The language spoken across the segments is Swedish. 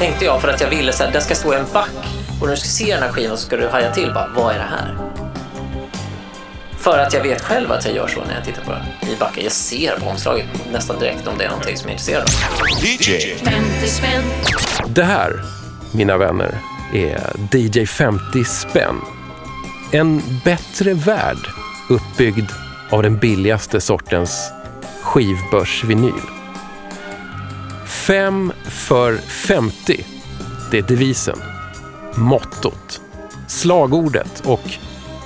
tänkte jag för att jag ville att den ska stå i en back och när du ska se den här skivan så ska du haja till bara, vad är det här? För att jag vet själv att jag gör så när jag tittar på den i backen. Jag ser på omslaget nästan direkt om det är någonting som jag är intresserad av. DJ 50 spänn. Det här, mina vänner, är DJ 50 spänn. En bättre värld uppbyggd av den billigaste sortens skivbörsvinyl. 5 för 50. Det är devisen, mottot, slagordet och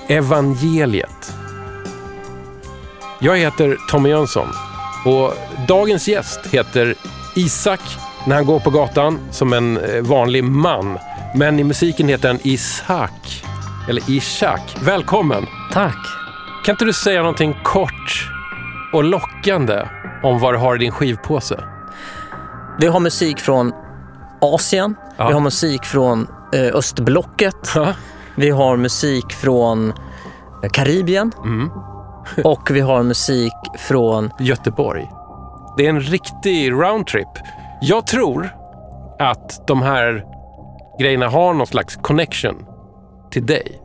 evangeliet. Jag heter Tommy Jönsson och dagens gäst heter Isak när han går på gatan som en eh, vanlig man. Men i musiken heter han Isak, eller Ishak. Välkommen! Tack! Kan inte du säga någonting kort och lockande om vad du har i din skivpåse? Vi har musik från Asien, Ja. vi har musik från eh, östblocket, Ja. vi har musik från eh, Karibien Mm. och vi har musik från... Göteborg. Det är en riktig roundtrip. Jag tror att de här grejerna har någon slags connection till dig.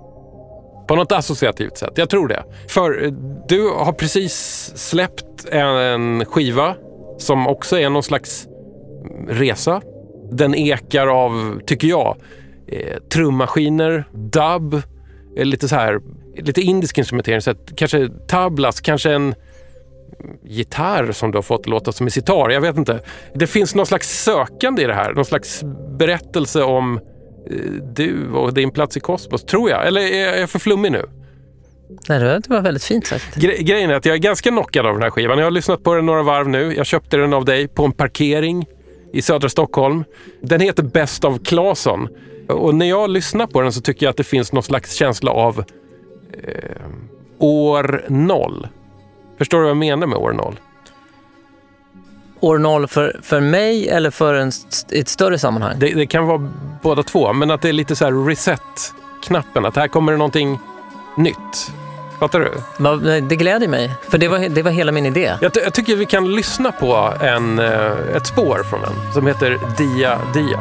På något associativt sätt. Jag tror det. För eh, du har precis släppt en skiva som också är någon slags resa. Den ekar av, tycker jag, eh, trummaskiner, dubb, eh, lite så här, lite indisk instrumentering. Så att, kanske tablas, kanske en gitarr som du har fått låta som en sitar. Jag vet inte. Det finns någon slags sökande i det här. Någon slags berättelse om eh, du och din plats i kosmos, tror jag. Eller är jag för flummig nu? Nej, det var väldigt fint sagt. Gre- grejen är att jag är ganska knockad av den här skivan. Jag har lyssnat på den några varv nu. Jag köpte den av dig på en parkering i södra Stockholm. Den heter Best of Claesson. Och när jag lyssnar på den så tycker jag att det finns någon slags känsla av eh, år noll. Förstår du vad jag menar med år noll? År noll för, för mig eller för en, ett större sammanhang? Det, det kan vara båda två, men att det är lite så här reset-knappen. Att här kommer det någonting nytt. Fattar du? Va- Det gläder mig, för det var, det var hela min idé. Jag, jag tycker vi kan lyssna på en, eh, ett spår från den som heter Dia Dia.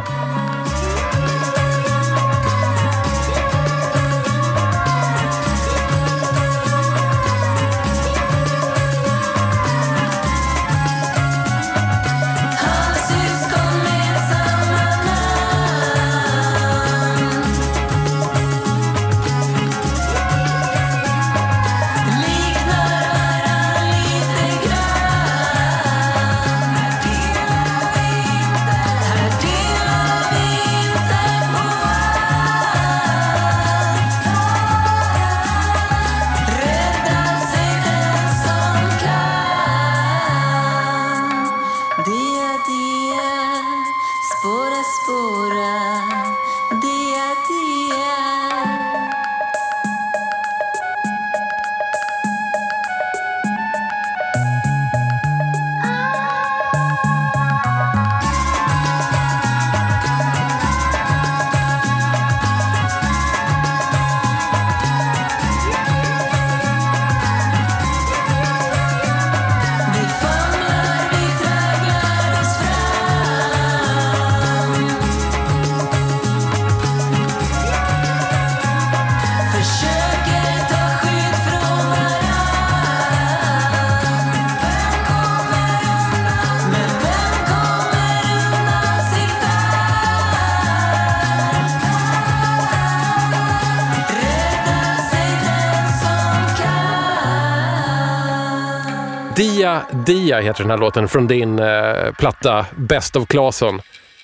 Dia Dia heter den här låten från din eh, platta Best of Claesson.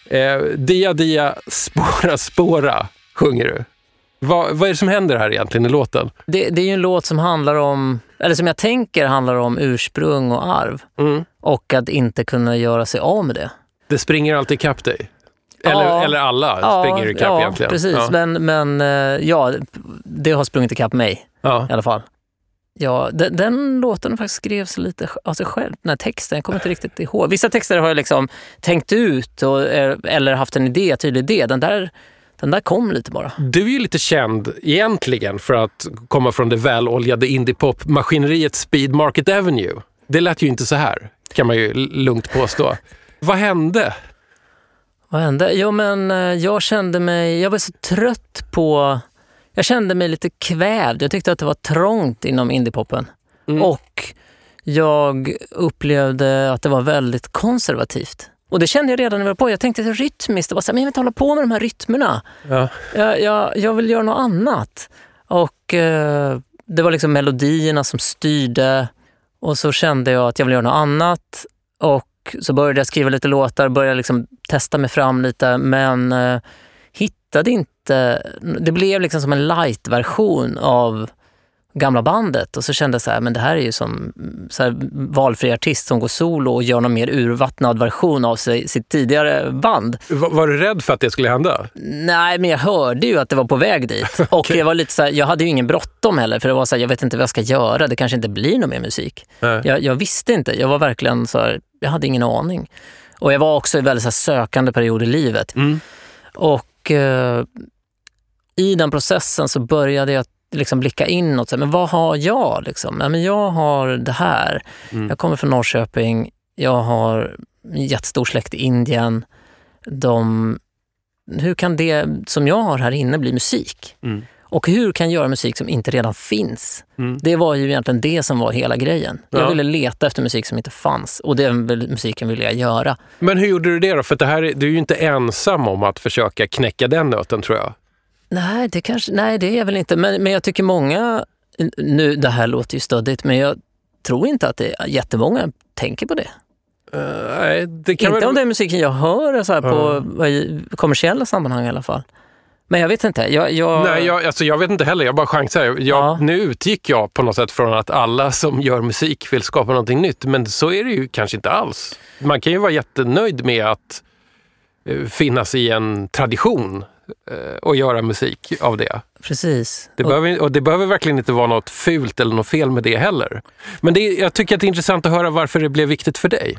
Eh, dia Dia, spåra, spåra, sjunger du. Vad, vad är det som händer här egentligen i låten? Det, det är ju en låt som handlar om, eller som jag tänker handlar om ursprung och arv. Mm. Och att inte kunna göra sig av med det. Det springer alltid ikapp dig. Eller, Ja. eller alla springer ikapp ja, egentligen. precis. Ja. Men, men eh, ja, det har sprungit ikapp mig Ja. i alla fall. Ja, den, den låten faktiskt skrevs lite av sig själv, den här texten. Jag kommer inte riktigt ihåg. Vissa texter har jag liksom tänkt ut och, eh, eller haft en idé, tydlig idé. Den där, den där kom lite bara. Du är ju lite känd egentligen för att komma från det väloljade indiepop-maskineriet Speed Market Avenue. Det lät ju inte så här, kan man ju lugnt påstå. Vad hände? Vad hände? Jo, men eh, jag kände mig... Jag var så trött på... Jag kände mig lite kvävd. Jag tyckte att det var trångt inom indiepopen. Och jag upplevde att det var väldigt konservativt. Och det kände jag redan när jag var på. Jag tänkte rytmiskt, det var så här, men jag vill inte hålla på med de här rytmerna. Ja. Jag, jag, jag vill göra något annat. Och eh, det var liksom melodierna som styrde. Och så kände jag att jag vill göra något annat. Och så började jag skriva lite låtar, började liksom testa mig fram lite. Men eh, hittade inte... Det blev liksom som en light-version av gamla bandet. Och så kände jag så här, men det här är ju som så här, valfri artist som går solo och gör någon mer urvattnad version av sig, sitt tidigare band. Var, var du rädd för att det skulle hända? Nej, men jag hörde ju att det var på väg dit. Och jag, var lite så här, jag hade ju ingen bråttom heller, för det var så här, jag vet inte vad jag ska göra. Det kanske inte blir någon mer musik. Jag, jag visste inte. Jag var verkligen så här, jag hade ingen aning. Och jag var också i väldigt så sökande period i livet. Mm. Och eh, i den processen så började jag liksom blicka inåt. Så här, men vad har jag? Liksom? Ja, men jag har det här. Mm. Jag kommer från Norrköping. Jag har en jättestor släkt i Indien. De, hur kan det som jag har här inne bli musik? Mm. Och hur kan jag göra musik som inte redan finns? Mm. Det var ju egentligen det som var hela grejen. Ja. Jag ville leta efter musik som inte fanns och den musiken ville jag göra. Men hur gjorde du det då? För det här, är- du är ju inte ensam om att försöka knäcka den nöten tror jag. Nej, det, kanske, nej, det är jag väl inte. Men, men jag tycker många... Nu, det här låter ju stöddigt, men jag tror inte att det är jättemånga tänker på det. Eh, nej, det kan inte väl... om den musiken jag hör så här, på Ja. i kommersiella sammanhang i alla fall. Men jag vet inte. Jag, jag, Nej, jag, alltså, jag vet inte heller. Jag bara chansar. Jag, Ja. Nu utgick jag på något sätt från att alla som gör musik vill skapa någonting nytt. Men så är det ju kanske inte alls. Man kan ju vara jättenöjd med att eh, finnas i en tradition eh, och göra musik av det. Precis. Det Och- behöver, och det behöver verkligen inte vara något fult eller något fel med det heller. Men det, jag tycker att det är intressant att höra varför det blev viktigt för dig.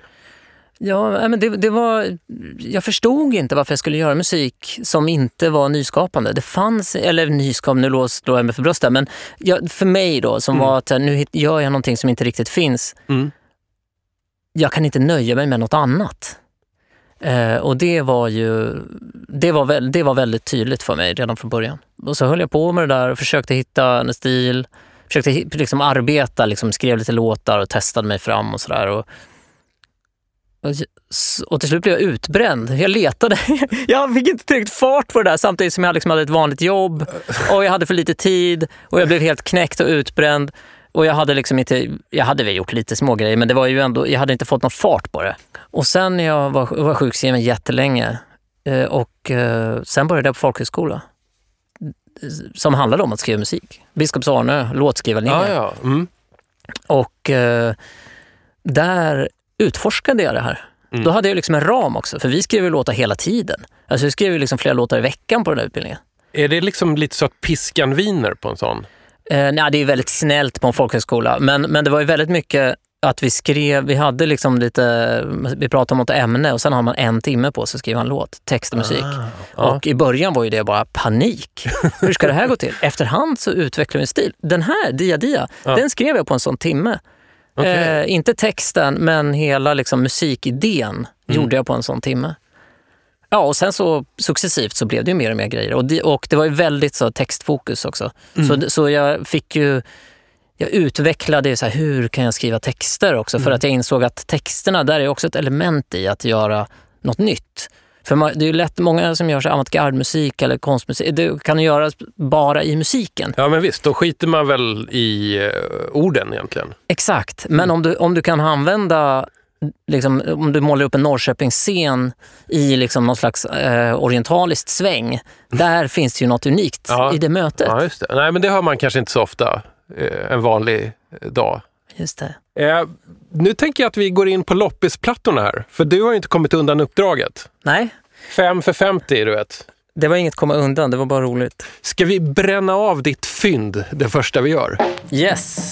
Ja, men det, det var, jag förstod inte varför jag skulle göra musik som inte var nyskapande. Det fanns, eller nyskapande, nu slår jag mig för bröstet, men jag, för mig då, som var att nu gör jag någonting som inte riktigt finns. Mm. Jag kan inte nöja mig med något annat. Eh, och det var ju det var, väl, det var väldigt tydligt för mig redan från början. Och så höll jag på med det där och försökte hitta en stil. Försökte liksom arbeta, liksom skrev lite låtar och testade mig fram och sådär. Och, till slut blev jag utbränd. Jag letade. Jag fick inte tillräckligt fart på det där samtidigt som jag liksom hade ett vanligt jobb. Och jag hade för lite tid och jag blev helt knäckt och utbränd. Och jag hade liksom inte, jag hade väl gjort lite små grejer men det var ju ändå, jag hade inte fått någon fart på det. Och sen när jag var, var sjukskriven jättelänge eh, och eh, sen började jag på folkhögskola. Som handlade om att skriva musik. Biskops Arnö, låtskrivarlinjen. Ja, ja. Mm. Och eh, där utforskade jag det här. Mm. Då hade jag liksom en ram också, för vi skrev ju låtar hela tiden. Alltså vi skrev ju liksom flera låtar i veckan på den här utbildningen. Är det liksom lite så att piskan viner på en sån? Eh, nej, det är väldigt snällt på en folkhögskola, men, men det var ju väldigt mycket att vi skrev, vi hade liksom lite, vi pratade om något ämne och sen har man en timme på sig att skriva en låt, text och musik. Ah, ja. Och i början var ju det bara panik. Hur ska det här gå till? Efterhand så utvecklade vi en stil. Den här, Dia Dia, Ja. den skrev jag på en sån timme. Okej. Eh, inte texten, men hela liksom, musikidén Mm. gjorde jag på en sån timme. Ja, och sen så successivt så blev det ju mer och mer grejer. Och det, och det var ju väldigt så textfokus också. Mm. Så, så jag fick ju... Jag utvecklade ju så här, hur kan jag skriva texter också? Mm. För att jag insåg att texterna, där är också ett element i att göra något nytt. För man, det är ju lätt, många som gör avantgarde-musik eller konstmusik, det kan göras bara i musiken. Ja, men visst. Då skiter man väl i eh, orden egentligen. Exakt, men om du, om du kan använda Liksom, om du målar upp en Norrköpingsscen i liksom någon slags eh, orientaliskt sväng, där finns det ju något unikt Ja. i det mötet. Ja, just det. Nej, men det hör man kanske inte så ofta eh, en vanlig eh, dag. Just det. Eh, nu tänker jag att vi går in på loppisplattorna här. För du har ju inte kommit undan uppdraget. Nej, Fem för 50, du vet. det var inget komma undan, det var bara roligt. Ska vi bränna av ditt fynd det första vi gör? Yes!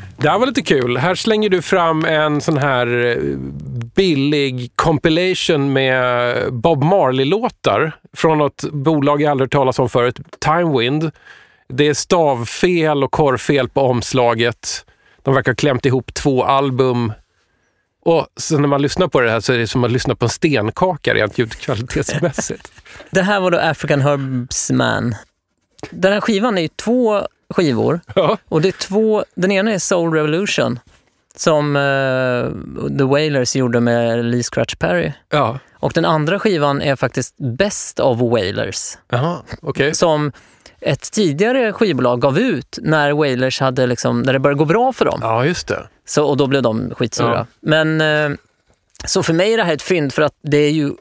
Det här var lite kul. Här slänger du fram en sån här eh, billig compilation med Bob Marley-låtar från något bolag jag aldrig hört talas om förut, Timewind. Det är stavfel och korrfel på omslaget. De verkar ha klämt ihop två album. Och sen när man lyssnar på det här så är det som att lyssna på en stenkaka rent ljudkvalitetsmässigt. det här var då African Herbs Man. Den här skivan är ju två skivor. ja. Och det är två, den ena är Soul Revolution som eh, The Wailers gjorde med Lee Scratch Perry. Ja. Och den andra skivan är faktiskt Best of Wailers Jaha, okej. som ett tidigare skivbolag gav ut när Wailers hade liksom, när det började gå bra för dem. Ja, just det. Så, och då blev de skitsura. Ja. Men, eh, så för mig är det här ett fynd för att det är ju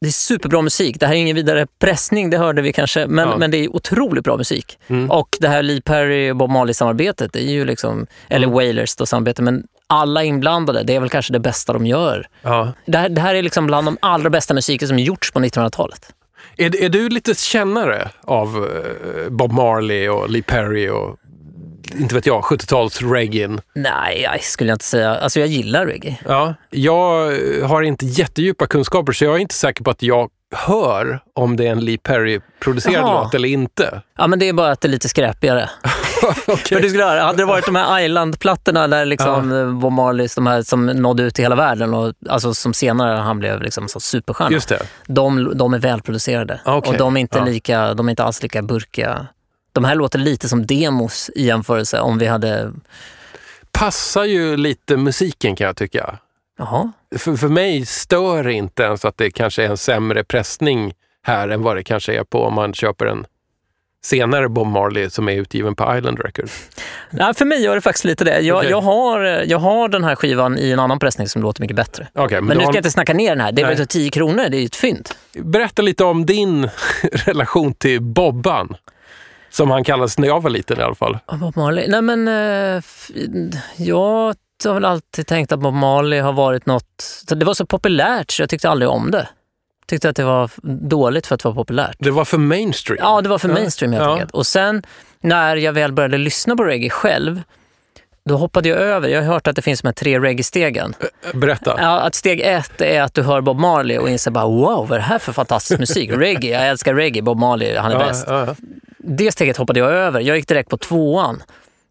det är superbra musik. Det här är ingen vidare pressning, det hörde vi kanske, men, Ja. Mm. men det är otroligt bra musik. Och det här Lee Perry och Bob Marley-samarbetet, det är ju liksom, eller Mm. Wailers då samarbete, men alla inblandade, det är väl kanske det bästa de gör. Ja. Det här, det här är liksom bland de allra bästa musiker som gjorts på 1900-talet. Är, är du lite kännare av eh, Bob Marley och Lee Perry och inte vet jag, 70-tals reggae? Nej, jag skulle jag inte säga. Alltså jag gillar reggae. Ja, jag eh, har inte jättedjupa kunskaper så jag är inte säker på att jag hör om det är en Lee Perry-producerad låt eller inte. Ja, men det är bara att det är lite skräpigare. För du skulle höra, hade det varit de här Island-plattorna där liksom ja. Bob Marleys, de här som nådde ut till hela världen och alltså som senare han blev liksom så superstjärna. Just det. De, de är välproducerade Okej, och de är, inte ja. lika, de är inte alls lika burkiga. De här låter lite som demos i jämförelse om vi hade... Passar ju lite musiken kan jag tycka. Jaha. För, för mig stör inte ens att det kanske är en sämre pressning här än vad det kanske är på om man köper en senare Bob Marley som är utgiven på Island Records. Nej, för mig gör det faktiskt lite det. Jag, Okej. jag, har, jag har den här skivan i en annan pressning som låter mycket bättre. Okej, Men du nu ska jag inte snacka ner den här. Det är väl 10 kronor, det är ju ett fynd. Berätta lite om din relation till Bobban. Som han kallades när jag var liten i alla fall. Bob Marley? Nej men, eh, jag har väl alltid tänkt att Bob Marley har varit något... Det var så populärt så jag tyckte aldrig om det. Tyckte att det var dåligt för att vara populärt. Det var för mainstream. Ja, det var för mainstream helt Ja. enkelt. Och sen när jag väl började lyssna på reggae själv, då hoppade jag över. Jag har hört att det finns de här tre reggae-stegen. Berätta. Ja, att steg ett är att du hör Bob Marley och inser bara wow, vad är det här för fantastisk musik? Reggae, jag älskar reggae, Bob Marley, han är Ja, bäst. ja, ja. Det steget hoppade jag över. Jag gick direkt på tvåan.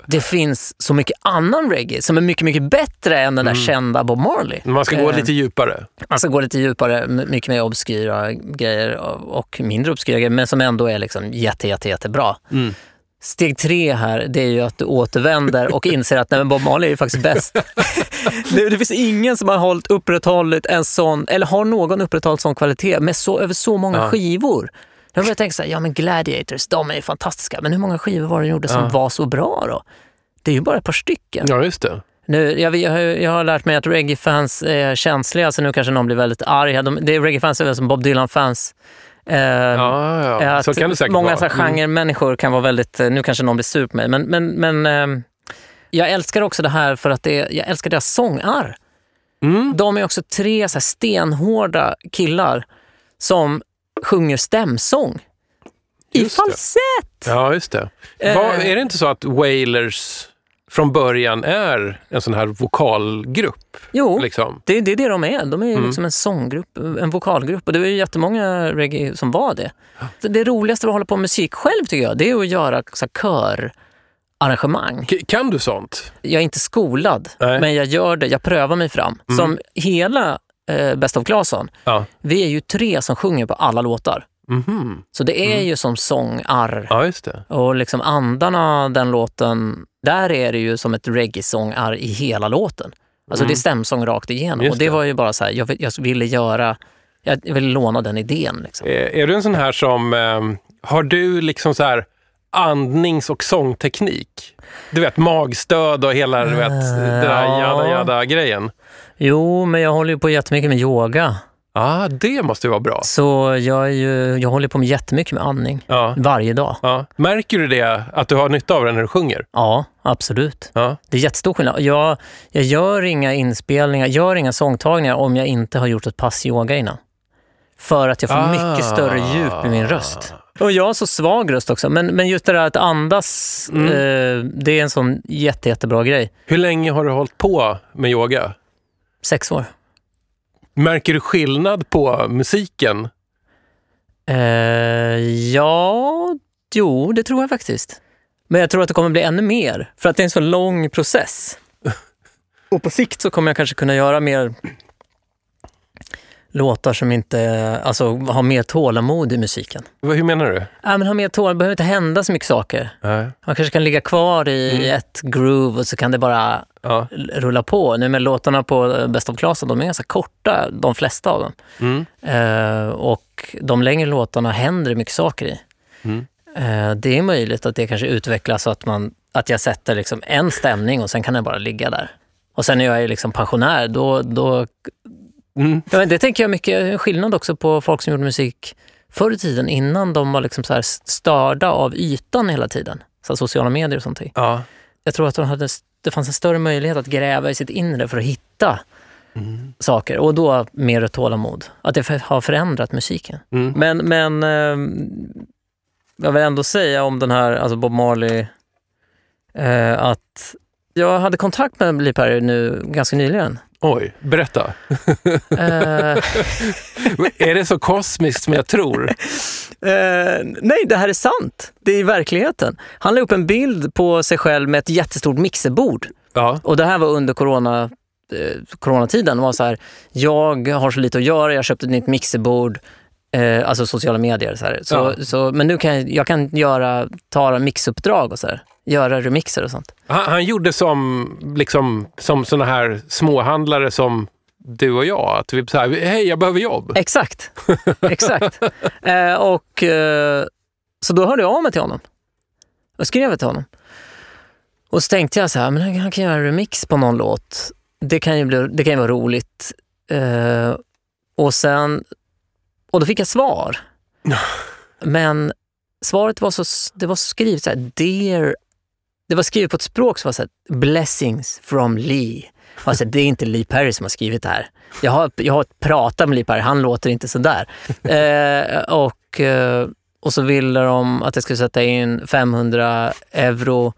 Det finns så mycket annan reggae som är mycket, mycket bättre än den där kända Bob Marley. Man ska gå Eh, lite djupare. Alltså gå lite djupare, mycket mer obskyra grejer och mindre obskyra grejer, men som ändå är liksom jätte, jätte, jättebra. Steg tre här, det är ju att du återvänder och inser att nej, men Bob Marley är ju faktiskt bäst. det, det finns ingen som har hållit upprätthållit en sån, eller har någon upprätthållit sån kvalitet med så, över så många Ja. skivor. Jag började tänka så här, ja men Gladiators, de är ju fantastiska, men hur många skivor var det de gjorde som Ja. var så bra då? Det är ju bara ett par stycken. Ja, just det. Nu, jag, jag, har- jag har lärt mig att reggae-fans är känsliga, så nu kanske någon blir väldigt arg. De, det är reggae-fans är väl som Bob Dylan-fans Eh, Ja, ja. att Så kan det säkert många vara. här genremänniskor kan vara väldigt, eh, nu kanske någon blir sur på mig, men, men, men eh, jag älskar också det här för att det, jag älskar deras sångar. Mm. De är också tre så stenhårda killar som sjunger stämsång. I Just det. falsett! Ja, just det. Eh. Vad- är det inte så att Wailers från början är en sån här vokalgrupp? Jo, Liksom? det, det är det de är. De är Mm. liksom en sånggrupp, en vokalgrupp. Och det var ju jättemånga reggae som var det. Så Det roligaste med att hålla på med musik själv tycker jag, det är att göra så här, körarrangemang. K- Kan du sånt? Jag är inte skolad, Nej. men jag gör det. Jag prövar mig fram. Som hela eh, Best of Claesson, Ja. vi är ju tre som sjunger på alla låtar. Mhm. Så det är ju som sångar. Ja, just det. Och liksom andarna, den låten, där är det ju som ett reggae-sångar i hela låten. Alltså det är stämsång rakt igenom. Just och det, det. var ju bara så här, jag, jag ville göra, jag ville låna den idén. Liksom. Är, är du en sån här som... ehm, har du liksom så här andnings och sångteknik? Du vet, magstöd och hela du vet, den där ja. jada jada grejen. Jo, men jag håller ju på jättemycket med yoga. Ja, ah, det måste ju vara bra. Så jag, är ju, jag håller på med jättemycket med andning. Ja. Varje dag. Ja. Märker du det, att du har nytta av det när du sjunger? Ja, absolut. Ja. Det är jättestor skillnad. Jag, jag gör inga inspelningar, gör inga sångtagningar om jag inte har gjort ett pass yoga innan. För att jag får Ah. mycket större djup i min röst. Och jag har så svag röst också, men, men just det där att andas, Mm. eh, det är en sån jätte, jättebra grej. Hur länge har du hållit på med yoga? Sex år. Märker du skillnad på musiken? Eh, ja, jo, det tror jag faktiskt. Men jag tror att det kommer bli ännu mer, för att det är en så lång process. Och på sikt så kommer jag kanske kunna göra mer låtar som inte, alltså ha mer tålamod i musiken. Hur menar du? Ja, men ha mer tålamod, det behöver inte hända så mycket saker. Nej. Man kanske kan ligga kvar i ett groove och så kan det bara Ja. rulla på. Nu med låtarna på Best of Claesson, de är ganska korta, de flesta av dem. Mm. Eh, och de längre låtarna händer det mycket saker i. Mm. Eh, det är möjligt att det kanske utvecklas så att, man, att jag sätter liksom en stämning och sen kan den bara ligga där. Och sen när jag är liksom pensionär, då... då Mm. ja, men det tänker jag mycket skillnad också på folk som gjorde musik förr i tiden, innan de var liksom så här störda av ytan hela tiden. Så sociala medier och sånt. Ja. Jag tror att de hade, det fanns en större möjlighet att gräva i sitt inre för att hitta saker. Och då mer tålamod. Att det har förändrat musiken. Mm. Men, men ehm, jag vill ändå säga om den här, alltså Bob Marley, eh, att jag hade kontakt med Lee Perry nu ganska nyligen. Oj, berätta. Eh, är det så kosmiskt som jag tror? Eh, nej, det här är sant. Det är i verkligheten. Han la upp en bild på sig själv med ett jättestort mixerbord. Ja. Och det här var under corona, eh, coronatiden. Var så här, jag har så lite att göra, jag köpte ett nytt mixerbord. Eh, alltså sociala medier. Så. Så, Ja. så, men nu kan jag, jag kan göra, ta mixuppdrag och så här. Göra remixer och sånt. Han, han gjorde som, liksom, som såna här småhandlare som du och jag. Att vi så här, hej jag behöver jobb. Exakt. Exakt. Eh, och, eh, så då hörde jag av mig till honom. Och skrev till honom. Och så tänkte jag så här, men han- han kan göra en remix på någon låt. Det kan ju, bli, det kan ju vara roligt. Eh, och sen, och då fick jag svar. Men svaret var så, det var skrivet så här, dear, det var skrivet på ett språk som var så här, blessings from Lee. Alltså, det är inte Lee Perry som har skrivit det här. Jag har, jag har pratat med Lee Perry, han låter inte sådär. Eh, och, eh, och så ville de att jag skulle sätta in 500 euro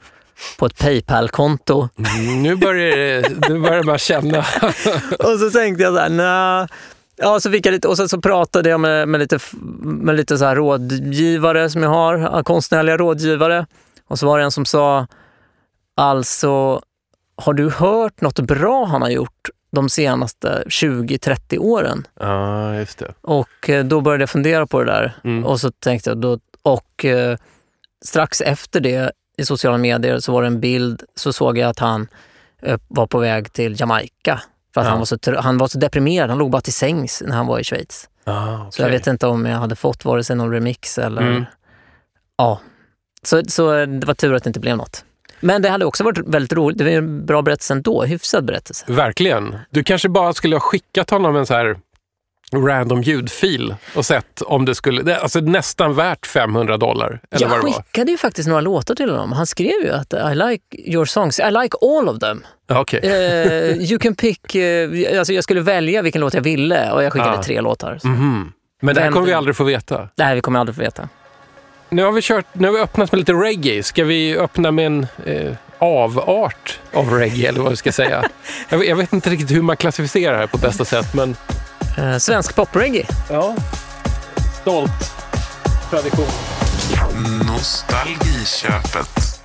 på ett Paypal-konto. Mm, nu börjar, det- nu börjar man känna. Och så tänkte jag så här, nej. Ja, så fick jag lite, och sen så pratade jag med, med lite, med lite så här rådgivare som jag har, konstnärliga rådgivare. Och så var det en som sa, alltså, har du hört något bra han har gjort de senaste 20-30 åren? Ja, just det. Och eh, då började jag fundera på det där. Mm. Och så tänkte jag, då, och eh, strax efter det i sociala medier så var det en bild, så såg jag att han eh, var på väg till Jamaica. För att Ja. han, var så, han var så deprimerad, han låg bara till sängs när han var i Schweiz. Ah, Så jag vet inte om jag hade fått vare sig någon remix eller... Mm. Ja. Så, så det var tur att det inte blev något. Men det hade också varit väldigt roligt. Det var ju en bra berättelse ändå, hyfsad berättelse. Verkligen. Du kanske bara skulle ha skickat honom en så här random ljudfil och sett om det skulle... Det, alltså nästan värt 500 dollar. Eller Jag vad det var. skickade ju faktiskt några låtar till honom. Han skrev ju att I like your songs, I like all of them. Ja, okej. Eh, you can pick, eh, alltså jag skulle välja vilken låt jag ville och jag skickade Ah. tre låtar. Så. Mhm. Men det här kommer vi aldrig få veta. Nej, vi kommer aldrig få veta. Nu har vi, kört, nu har vi öppnat med lite reggae. Ska vi öppna med en eh, avart av reggae, eller vad vi ska säga? jag, vet- jag vet inte riktigt hur man klassificerar det här på bästa sätt, men... Eh, svensk popreggae. Ja. Stolt tradition. Nostalgiköpet.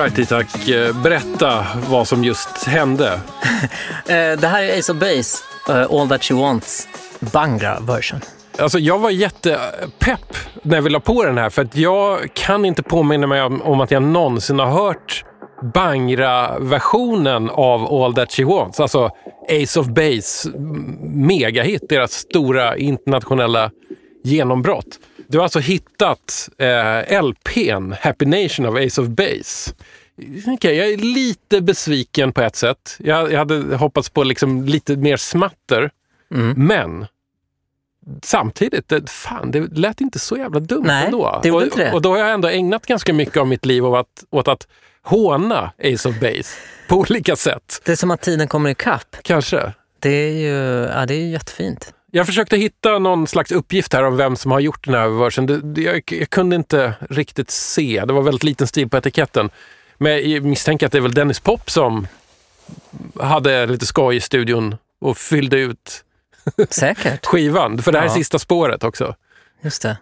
Alright Isak, eh, berätta vad som just hände. Eh, det här är Ace of Base, eh, All That She Wants, Bangra version. Alltså jag var jättepepp när vi la på den här för att jag kan inte påminna mig om, att jag någonsin har hört Bangra-versionen av All That She Wants. Alltså Ace of Base megahit, deras stora internationella genombrott. Du har alltså hittat eh, LPn Happy Nation of Ace of Base. Okej, jag är lite besviken på ett sätt. Jag, jag hade hoppats på liksom lite mer smatter. Men samtidigt, det, fan, det lät inte så jävla dumt Nej, ändå. det och, inte det. och då har jag ändå ägnat ganska mycket av mitt liv åt att, åt att håna Ace of Base på olika sätt. Det är som att tiden kommer ikapp. Kanske. Det är ju ja, det är ju jättefint. Jag försökte hitta någon slags uppgift här om vem som har gjort den här versen. Det, det, jag, jag kunde inte riktigt se. Det var väldigt liten stil på etiketten. Men jag misstänker att det är väl Dennis Pop som hade lite skoj i studion och fyllde ut Säkert. skivan. För det här är Ja. sista spåret också. Just det.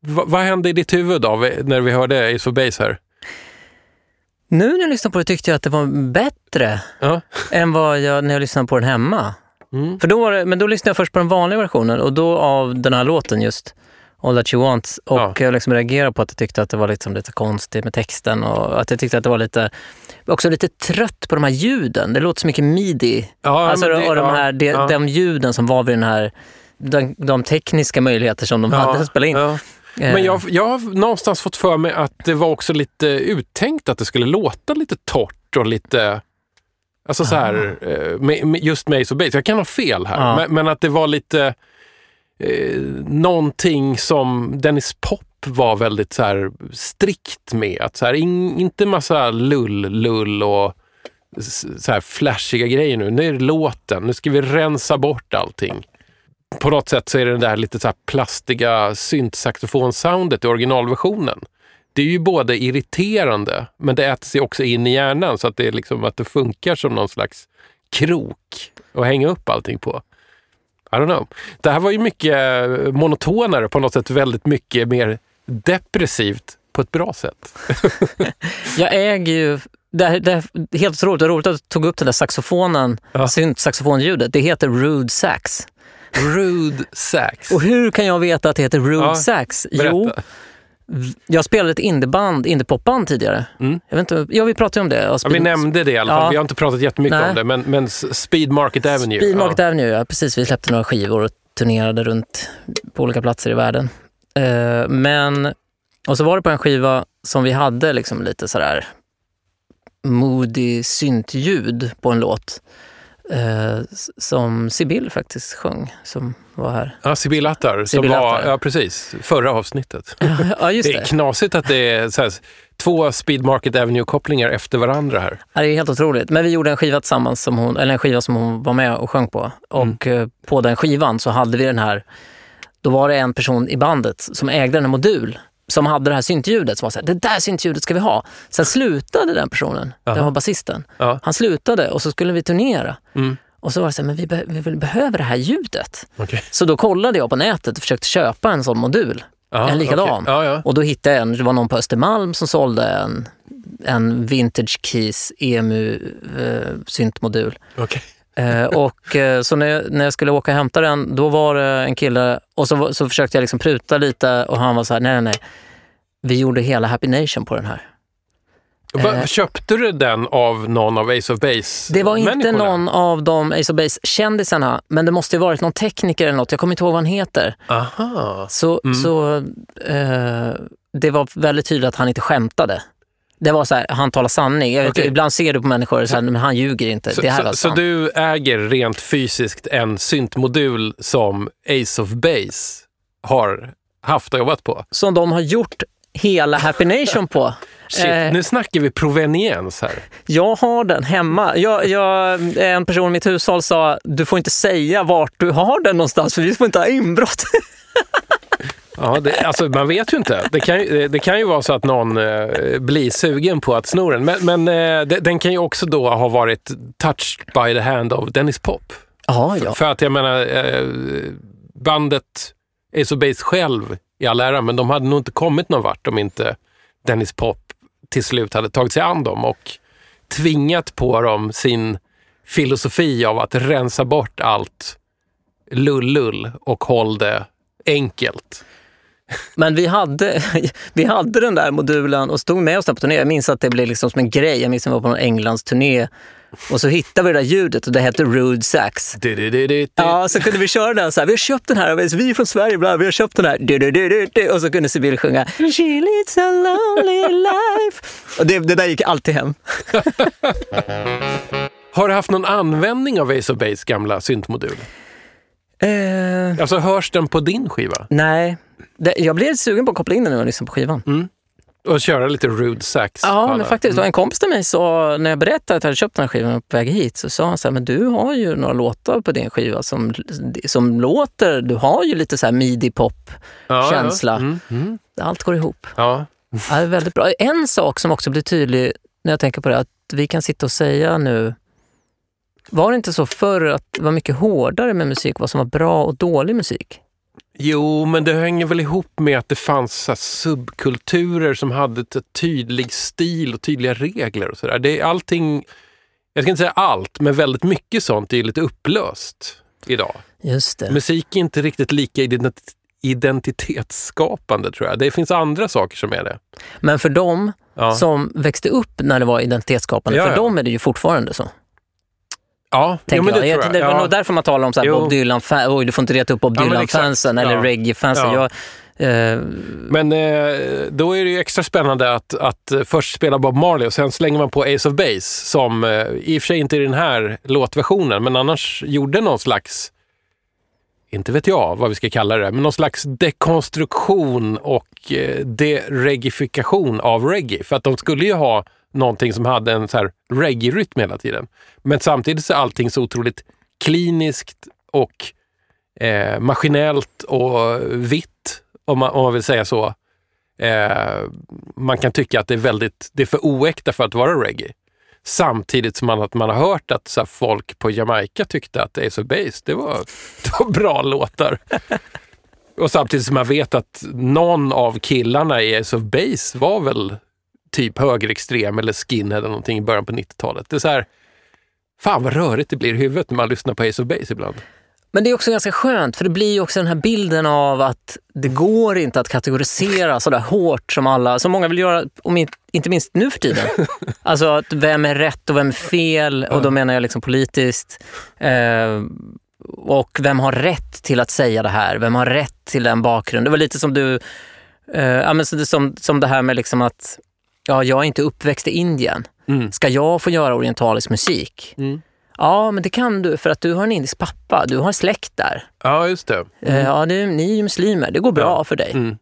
Va, vad hände i ditt huvud då, när vi hörde Ace of Base här? Nu när jag lyssnar på det tyckte jag att det var bättre Ja. än vad jag när jag lyssnade på den hemma. Mm. För då var det, men då lyssnade jag först på den vanliga versionen och då av den här låten just All That You Want. Och Ja. jag liksom reagerade på att jag tyckte att det var liksom lite konstigt med texten och att jag tyckte att det var lite, också lite trött på de här ljuden. Det låter så mycket midi. Ja, alltså, det- och de, här, de, ja. de ljuden som var vid den här, de, de tekniska möjligheter som de hade att spela in. Eh, Men jag, jag har någonstans fått för mig att det var också lite uttänkt att det skulle låta lite torrt och lite... Alltså så här, eh, med, med just med Ace of Base. Jag kan ha fel här, Ja. men, men att det var lite eh, någonting som Dennis Pop var väldigt så här strikt med. Att så här, in, inte massa lull-lull och så här flashiga grejer nu. Nu är det låten, nu ska vi rensa bort allting på något sätt så är det det där lite så här plastiga syntsaxofon-soundet i originalversionen. Det är ju både irriterande, men det äter sig också in i hjärnan så att det, är liksom, att det funkar som någon slags krok att hänga upp allting på. I don't know. Det här var ju mycket eh, monotonare, på något sätt väldigt mycket mer depressivt på ett bra sätt. Jag äger ju, det, här- det är helt otroligt, det är roligt att du tog upp den där saxofonen, Ja. synt-saxofonljudet. Det heter Rude Sax. Rude sax. Och hur kan jag veta att det heter Rude Ja, Sax? Berätta. Jag spelade ett indieband, indiepopband tidigare. Mm. Jag vet inte, ja, vi pratade om det. Ja, vi nämnde det i alla fall. Ja. Vi har inte pratat jättemycket Nej. om det, men, men Speed Market Avenue. Speed Market ja. Avenue, ja. Precis, vi släppte några skivor och turnerade runt på olika platser i världen. Eh, men, och så var det på en skiva som vi hade liksom lite sådär moody syntljud på en låt. Eh, som Sibyl faktiskt sjöng, som var här. Ja, Sibyl Attar. Som Sibyl var, Attar. ja, precis. Förra avsnittet. ja, just Det är det. knasigt att det är så här, två Speed Market Avenue-kopplingar efter varandra här. Ja, det är helt otroligt. Men vi gjorde en skiva tillsammans, som hon, eller en skiva som hon var med och sjöng på. Och Mm. på den skivan så hade vi den här, då var det en person i bandet som ägde en modul som hade det här syntljudet som var såhär, det där syntljudet ska vi ha. Sen slutade den personen, Aha. det var basisten. Han slutade och så skulle vi turnera. Mm. Och så var det så här, men vi, be- vi behöver det här ljudet. Okej. Så då kollade jag på nätet och försökte köpa en sån modul. Ja, en likadan. okej. Ja, ja. Och då hittade jag en, det var någon på Östermalm som sålde en, en Vintage Keys EMU eh, syntmodul. Okej. Eh, och eh, så när jag, när jag skulle åka och hämta den, då var det en kille och så, så försökte jag liksom pruta lite och han var så här, nej, nej, nej. Vi gjorde hela Happy Nation på den här. Va, Eh. köpte du den av någon av Ace of Base Det var inte någon av de Ace of Base-kändisarna, men det måste ju varit någon tekniker eller något. Jag kommer inte ihåg vad han heter. Aha. Så, Mm. så eh, det var väldigt tydligt att han inte skämtade. Det var så här, han talar sanning. Jag vet, Okej. Ibland ser du på människor så här, men han ljuger inte. Så, det här så, så du äger rent fysiskt en syntmodul som Ace of Base har haft och jobbat på? Som de har gjort hela Happy Nation på. Shit, Eh. nu snackar vi proveniens här. Jag har den hemma. Jag, jag, en person i mitt hushåll sa, du får inte säga vart du har den någonstans för vi får inte ha inbrott. Ja, det, alltså, man vet ju inte. Det kan, ju- det kan ju vara så att någon eh, blir sugen på att sno den. Men, men eh, de- den kan ju också då ha varit touched by the hand of Dennis Pop. Ja, ja. För att jag menar, eh, bandet Ace of Base själv i all ära, men de hade nog inte kommit någon vart om inte Dennis Pop till slut hade tagit sig an dem och tvingat på dem sin filosofi av att rensa bort allt lull-lull och håll det enkelt. Men vi hade, vi hade den där modulen och stod med oss där på turné. Jag minns att det blev liksom som en grej. Jag minns att vi var på någon Englands turné och så hittade vi det där ljudet och det hette Rude Sax. Du-du-du-du-du. Ja, så kunde vi köra den så här. Vi har köpt den här, vi är från Sverige, bla, vi har köpt den här. Du, du, du, du, du. Och så kunde Sibyl sjunga She leads a lonely life. Och det, det där gick alltid hem. Har du haft någon användning av Ace of Base gamla syntmodul? Eh, Alltså hörs den på din skiva? nej, det, jag blev sugen på att koppla in den när jag lyssnade på skivan. Och köra lite rude sax? Ja, men faktiskt. Och en kompis till mig sa, när jag berättade att jag hade köpt den här skivan på väg hit, så sa han så här, men du har ju några låtar på din skiva som, som låter, du har ju lite så här midi-pop. Ja, ja. känsla. Mm, mm. Allt går ihop. Ja. Ja, det är väldigt bra. En sak som också blir tydlig när jag tänker på det, att vi kan sitta och säga nu, var det inte så förr att det var mycket hårdare med musik, vad som var bra och dålig musik? Jo, men det hänger väl ihop med att det fanns här subkulturer som hade ett tydlig stil och tydliga regler och sådär. Det är allting, jag ska inte säga allt, men väldigt mycket sånt är lite upplöst idag. Just det. Musik är inte riktigt lika ident- identitetsskapande tror jag. Det finns andra saker som är det. Men för dem Ja, som växte upp när det var identitetsskapande, Ja, för ja. dem är det ju fortfarande så. Ja jo, men det jag. tror Det jag. är Ja. nog därför man talar om så. Bob Dylan, fan, oj du får inte reta upp Bob Ja, Dylan-fansen eller Ja. reggae-fansen. Ja. Jag, eh, Men eh, då är det ju extra spännande att, att först spela Bob Marley och sen slänger man på Ace of Base som eh, i och för sig inte är den här låtversionen men annars gjorde någon slags, inte vet jag vad vi ska kalla det, men någon slags dekonstruktion och eh, deregifikation av reggae. För att de skulle ju ha någonting som hade en så här reggae-rytm hela tiden. Men samtidigt så är allting så otroligt kliniskt och eh, maskinellt och vitt, om man, om man vill säga så. Eh, man kan tycka att det är väldigt, det är för oäkta för att vara reggae. Samtidigt som man, att man har hört att så här, folk på Jamaica tyckte att Ace of Base, det var, det var bra låtar. Och samtidigt som man vet att någon av killarna i Ace of Base var väl typ högerextrem eller skinhead eller någonting i början på 90-talet. Det är så här, fan vad rörigt det blir i huvudet när man lyssnar på Ace of Base ibland. Men det är också ganska skönt, för det blir ju också den här bilden av att det går inte att kategorisera så där hårt som alla, som många vill göra, om inte, minst nu för tiden. Alltså att vem är rätt och vem är fel, och då menar jag liksom politiskt. Eh, och vem har rätt till att säga det här? Vem har rätt till den bakgrunden? Det var lite som du, eh, ja, men så det, som, som det här med liksom att ja, jag är inte uppväxt i Indien. Mm. Ska jag få göra orientalisk musik? Mm. Ja, men det kan du för att du har en indisk pappa. Du har släkt där. Ja, just det. Eh, Ja, det, ni är ju muslimer. Det går bra Ja. för dig. Mm.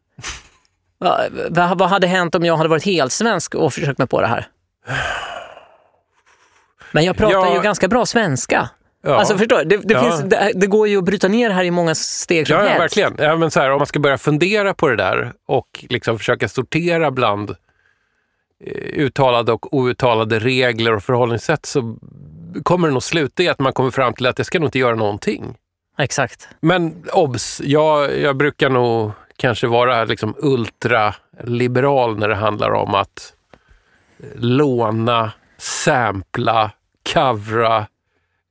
Va, vad, vad hade hänt om jag hade varit helsvensk och försökt mig på det här? Men jag pratar Ja. ju ganska bra svenska. Ja. Alltså förstår? Det, det, Ja. finns, det, det går ju att bryta ner det här i många steg som Ja, ja helst. verkligen. Ja, men så här, om man ska börja fundera på det där och liksom försöka sortera bland eh, uttalade och outtalade regler och förhållningssätt så kommer det nog sluta i att man kommer fram till att jag ska nog inte göra någonting. Exakt. Men obs, jag, jag brukar nog kanske vara liksom ultraliberal när det handlar om att låna, sampla, covra,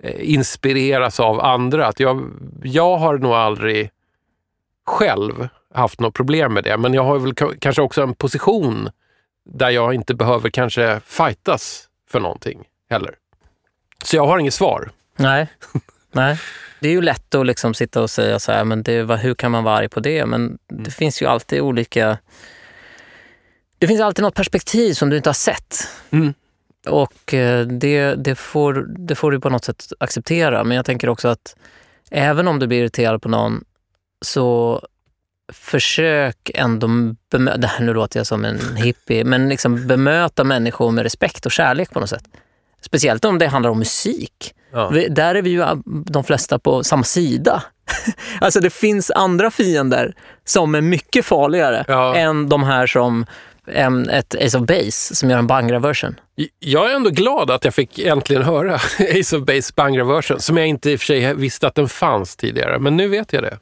eh, inspireras av andra. Att jag, jag har nog aldrig själv haft något problem med det, men jag har väl ka- kanske också en position där jag inte behöver kanske fightas för någonting heller. Så jag har inget svar. Nej. Nej. Det är ju lätt att liksom sitta och säga så här, men det, hur kan man vara arg på det? Men det finns ju alltid olika... Det finns alltid något perspektiv som du inte har sett. Mm. Och eh, det, det, får, det får du på något sätt acceptera. Men jag tänker också att även om du blir irriterad på någon så försök ändå bemöta, det här nu låter jag som en hippie, men liksom bemöta människor med respekt och kärlek på något sätt. Speciellt om det handlar om musik. Ja. Där är vi ju de flesta på samma sida. alltså det finns andra fiender som är mycket farligare Ja. än de här som em, ett Ace of Base som gör en Bangra-version. Jag är ändå glad att jag fick äntligen höra Ace of Base Bangra version, som jag inte i och för sig visste att den fanns tidigare, men nu vet jag det.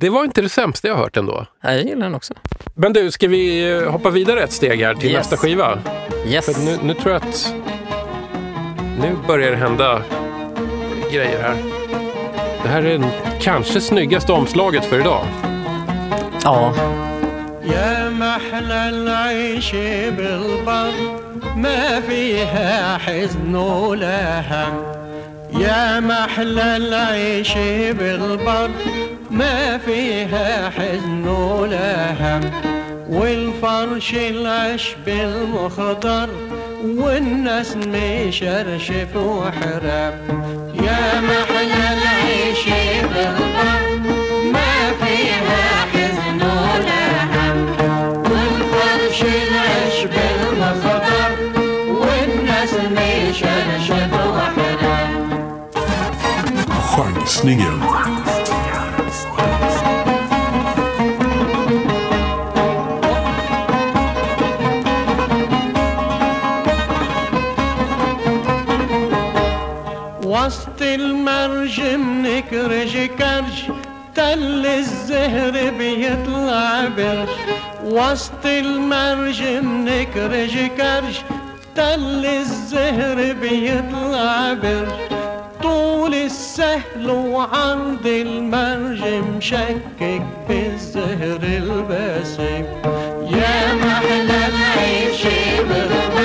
Det var inte det sämsta jag hört ändå. Ja, Jag gillar den också. Men du, ska vi eh, hoppa vidare ett steg här till Yes. nästa skiva? Yes. För nu, nu tror jag att nu börjar det hända grejer här. Det här är den kanske snyggaste omslaget för idag. Ja, يا محلى العيش بالبر ما فيها حزن ولا هم يا محلى العيش بالبر ما فيها حزن ولا هم والفرش العشب المخضر والناس مشرشف وحرام يا محلى العيش بالبر ما فيها حزن ولا هم. والفرش العشب المخضر والناس مشرشف وحرام Chansningen. وسط منكرج كرج تل الزهر بيطلع برش وسط المرج منكرج كرش تل الزهر بيطلع برش طول السهل وعرض المرج مشكك بالزهر الباسم يا محلى العيش بالغرب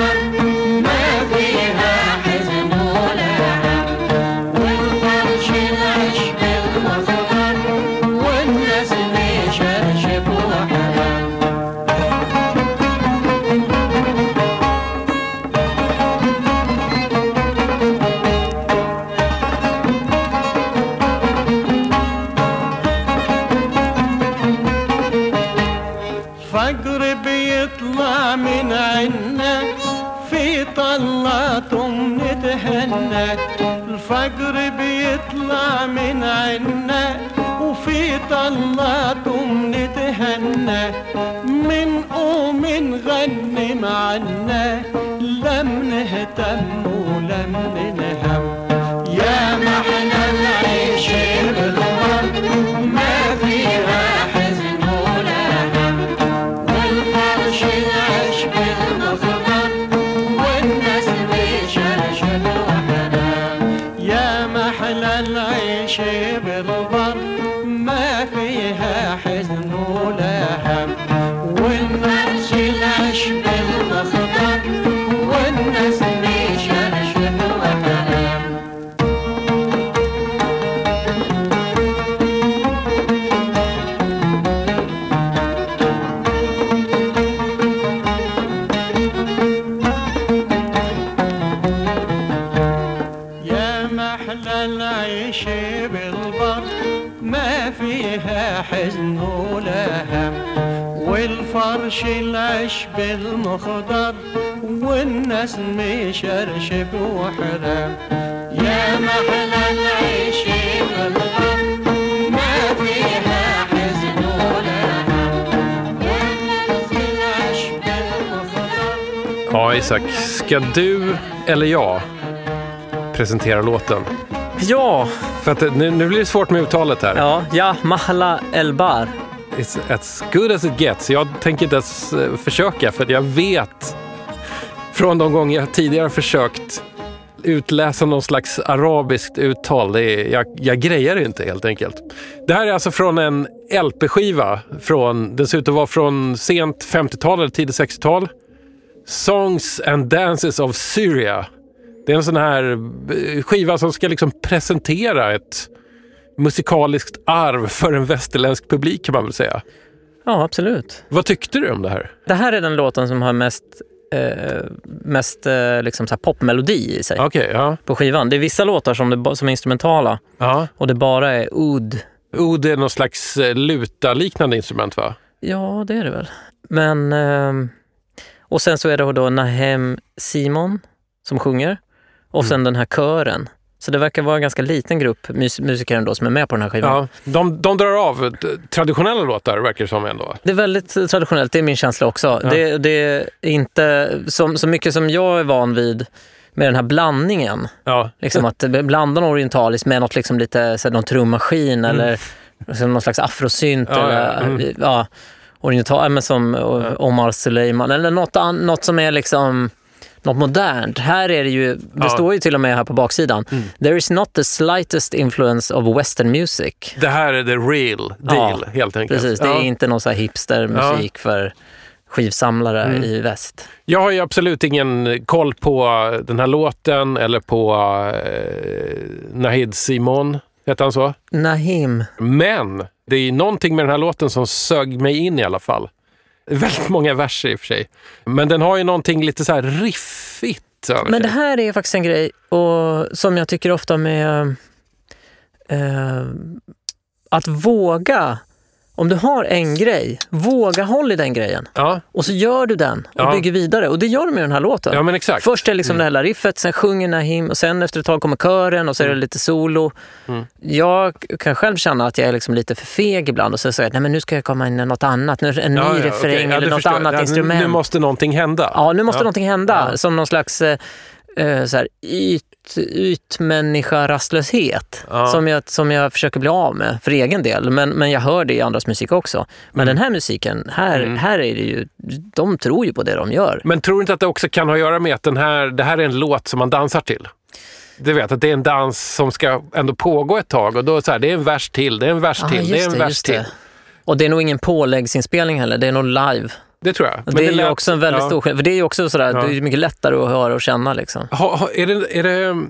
طلات نتهنى من قوم نغني معنا. لم نهتم ولم ننهم. يا العيش مشرشب وحرام يا محلى العيش بالبر ما فيها حزن ولا هم والناس العشب المخضر Ja, Isak. Ska du eller jag presentera låten? Ja, För att det- nu, nu blir det svårt med uttalet här. ja, ja, Mahla Elbar. It's as good as it gets. Jag tänker inte ens eh, försöka för att jag vet från de gånger jag tidigare försökt utläsa någon slags arabiskt uttal. Det är, jag, jag grejer det inte helt enkelt. Det här är alltså från en LP-skiva. Från, den ser ut att vara från sent 50-tal eller tidigt 60-tal. Songs and Dances of Syria. Det är en sån här eh, skiva som ska liksom presentera ett musikaliskt arv för en västerländsk publik kan man väl säga. Ja, absolut. Vad tyckte du om det här? Det här är den låten som har mest, eh, mest eh, liksom så här popmelodi i sig Okej, ja. på skivan. Det är vissa låtar som, det, ba- som är instrumentala ja. och det bara är oud. Oud är någon slags eh, luta-liknande instrument va? Ja, det är det väl. Men... ehm, och sen så är det då Nahem Simon som sjunger och sen den här kören. Så det verkar vara en ganska liten grupp mus- musiker ändå som är med på den här skivan. Ja. De, de drar av traditionella låtar verkar det som ändå. Det är väldigt eh, traditionellt, det är min känsla också. Ja. Det, det är inte som, så mycket som jag är van vid med den här blandningen. Ja. Liksom att blanda något orientaliskt med något liksom lite, så här, någon trummaskin eller liksom någon slags afrosynt. Mm. Ja, eller, mm. ja, oriental, men som Omar Suleiman eller något, något som är liksom något modernt. Här är det ju, det Ja. står ju till och med här på baksidan. There is not the slightest influence of western music. Det här är the real deal Ja, helt enkelt. Precis, det är ja. inte någon så här hipstermusik för skivsamlare Mm. i väst. Jag har ju absolut ingen koll på den här låten eller på eh, Nahid Simon, heter han så? Nahim. Men det är någonting med den här låten som sög mig in i alla fall. Väldigt många verser i och för sig. Men den har ju någonting lite så här riffigt över Men det sig. här är faktiskt en grej och, som jag tycker ofta med eh, att våga. Om du har en grej, våga håll i den grejen. Ja, Och så gör du den och Ja. bygger vidare. Och det gör du med den här låten. ja men exakt. Först är liksom det här lilla riffet, sen sjunger Nahim och sen efter ett tag kommer kören och så är det lite solo. Mm. Jag kan själv känna att jag är liksom lite för feg ibland och så säger jag nej men nu ska jag komma in med något annat, nu det en Ja, ny ja, refräng okej. Ja, eller något förstår. annat Ja, instrument. Nu måste någonting hända. Ja, nu måste Ja. någonting hända. Ja. Som någon slags... eh, eh, så här, yt, ytmänniska rastlöshet Ja. som, jag, som jag försöker bli av med för egen del. Men, men jag hör det i andras musik också. Men den här musiken, här, Mm. här är det ju, de tror ju på det de gör. Men tror du inte att det också kan ha att göra med att den här, det här är en låt som man dansar till? Du vet att det är en dans som ska ändå pågå ett tag och då så här, det är en vers till, det är en vers Ah, till, det är en det, vers till. det. Och det är nog ingen påläggsinspelning heller, det är nog live. Det tror jag. Och det är ju lät- också en väldigt ja. stor skillnad, för det är ju också sådär, Ja. det är mycket lättare att höra och känna liksom. Ha, ha, är, det, är det,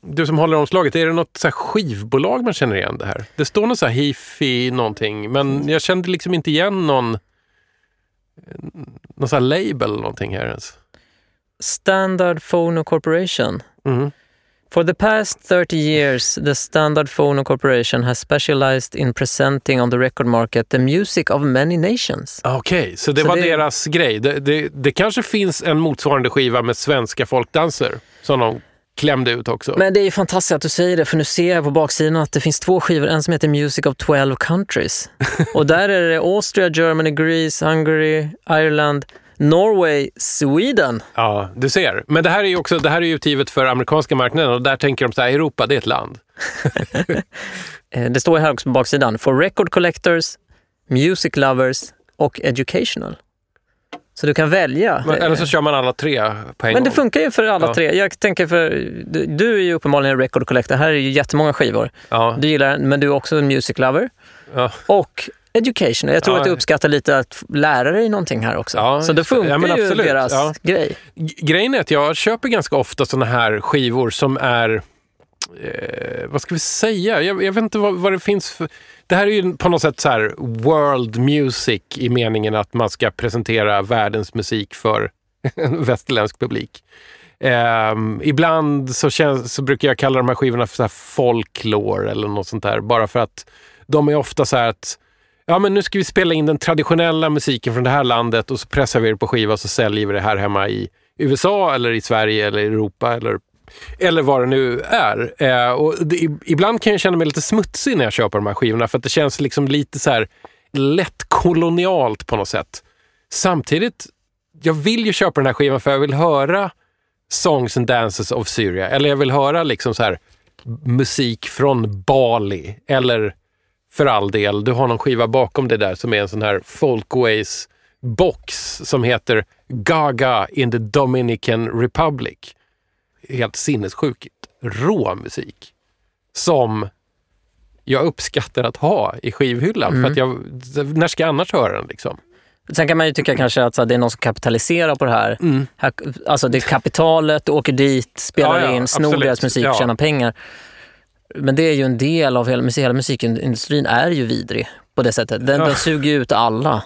du som håller omslaget, är det något så skivbolag man känner igen det här? Det står något så här hifi någonting, men jag kände liksom inte igen någon, någon så här label eller någonting här ens. Standard Phono Corporation. Mm. For the past 30 years, the Standard Phono Corporation has specialized in presenting on the record market the music of many nations. Okej, så det Så var det- deras grej. Det, det, det kanske finns en motsvarande skiva med svenska folkdanser som de klämde ut också. Men det är fantastiskt att du säger det, för nu ser jag på baksidan att det finns två skivor. En som heter Music of 12 Countries. Och där är det Austria, Germany, Greece, Hungary, Ireland, Norway, Sweden. Ja, du ser. Men det här är ju också det här är utgivet för amerikanska marknaden och där tänker de så här, Europa det är ett land. Eh, Det står här också på baksidan. For record collectors, music lovers och educational. Så du kan välja. Men, eller så kör man alla tre på en Men det gång. funkar ju för alla Ja. tre. Jag tänker för, du, du är ju uppenbarligen en record collector. Här är ju jättemånga skivor. Ja, Du gillar men du är också en music lover. ja. Och educational. Jag tror Ja. att du uppskattar lite att lära dig någonting här också. Ja, så det det. funkar Ja, ju deras grej. Grejen är att jag köper ganska ofta såna här skivor som är, eh, vad ska vi säga, jag, jag vet inte vad, vad det finns för... Det här är ju på något sätt så här world music i meningen att man ska presentera världens musik för en västerländsk publik. Ehm, ibland så, känns, så brukar jag kalla de här skivorna för så folklore eller något sånt där. Bara för att de är ofta så här att ja, men nu ska vi spela in den traditionella musiken från det här landet och så pressar vi det på skiva och så säljer vi det här hemma i USA eller i Sverige eller i Europa eller, eller vad det nu är. Eh, och det, ibland kan jag känna mig lite smutsig när jag köper de här skivorna för att det känns liksom lite så här lätt kolonialt på något sätt. Samtidigt, jag vill ju köpa den här skivan för jag vill höra Songs and Dances of Syria. Eller jag vill höra liksom så här musik från Bali. Eller för all del, du har någon skiva bakom det där som är en sån här Folkways box som heter Gaga in the Dominican Republic. Helt sinnessjukt rå musik. Som jag uppskattar att ha i skivhyllan. För att jag, när ska jag annars höra den liksom? Sen kan man ju tycka kanske att så det är någon som kapitaliserar på det här. här alltså det är kapitalet, åker dit, spelar Ja, ja, in, snor absolut. deras musik, Ja. tjänar pengar. Men det är ju en del av hela, musik- hela musikindustrin är ju vidrig på det sättet. Den, Ja. den suger ju ut alla.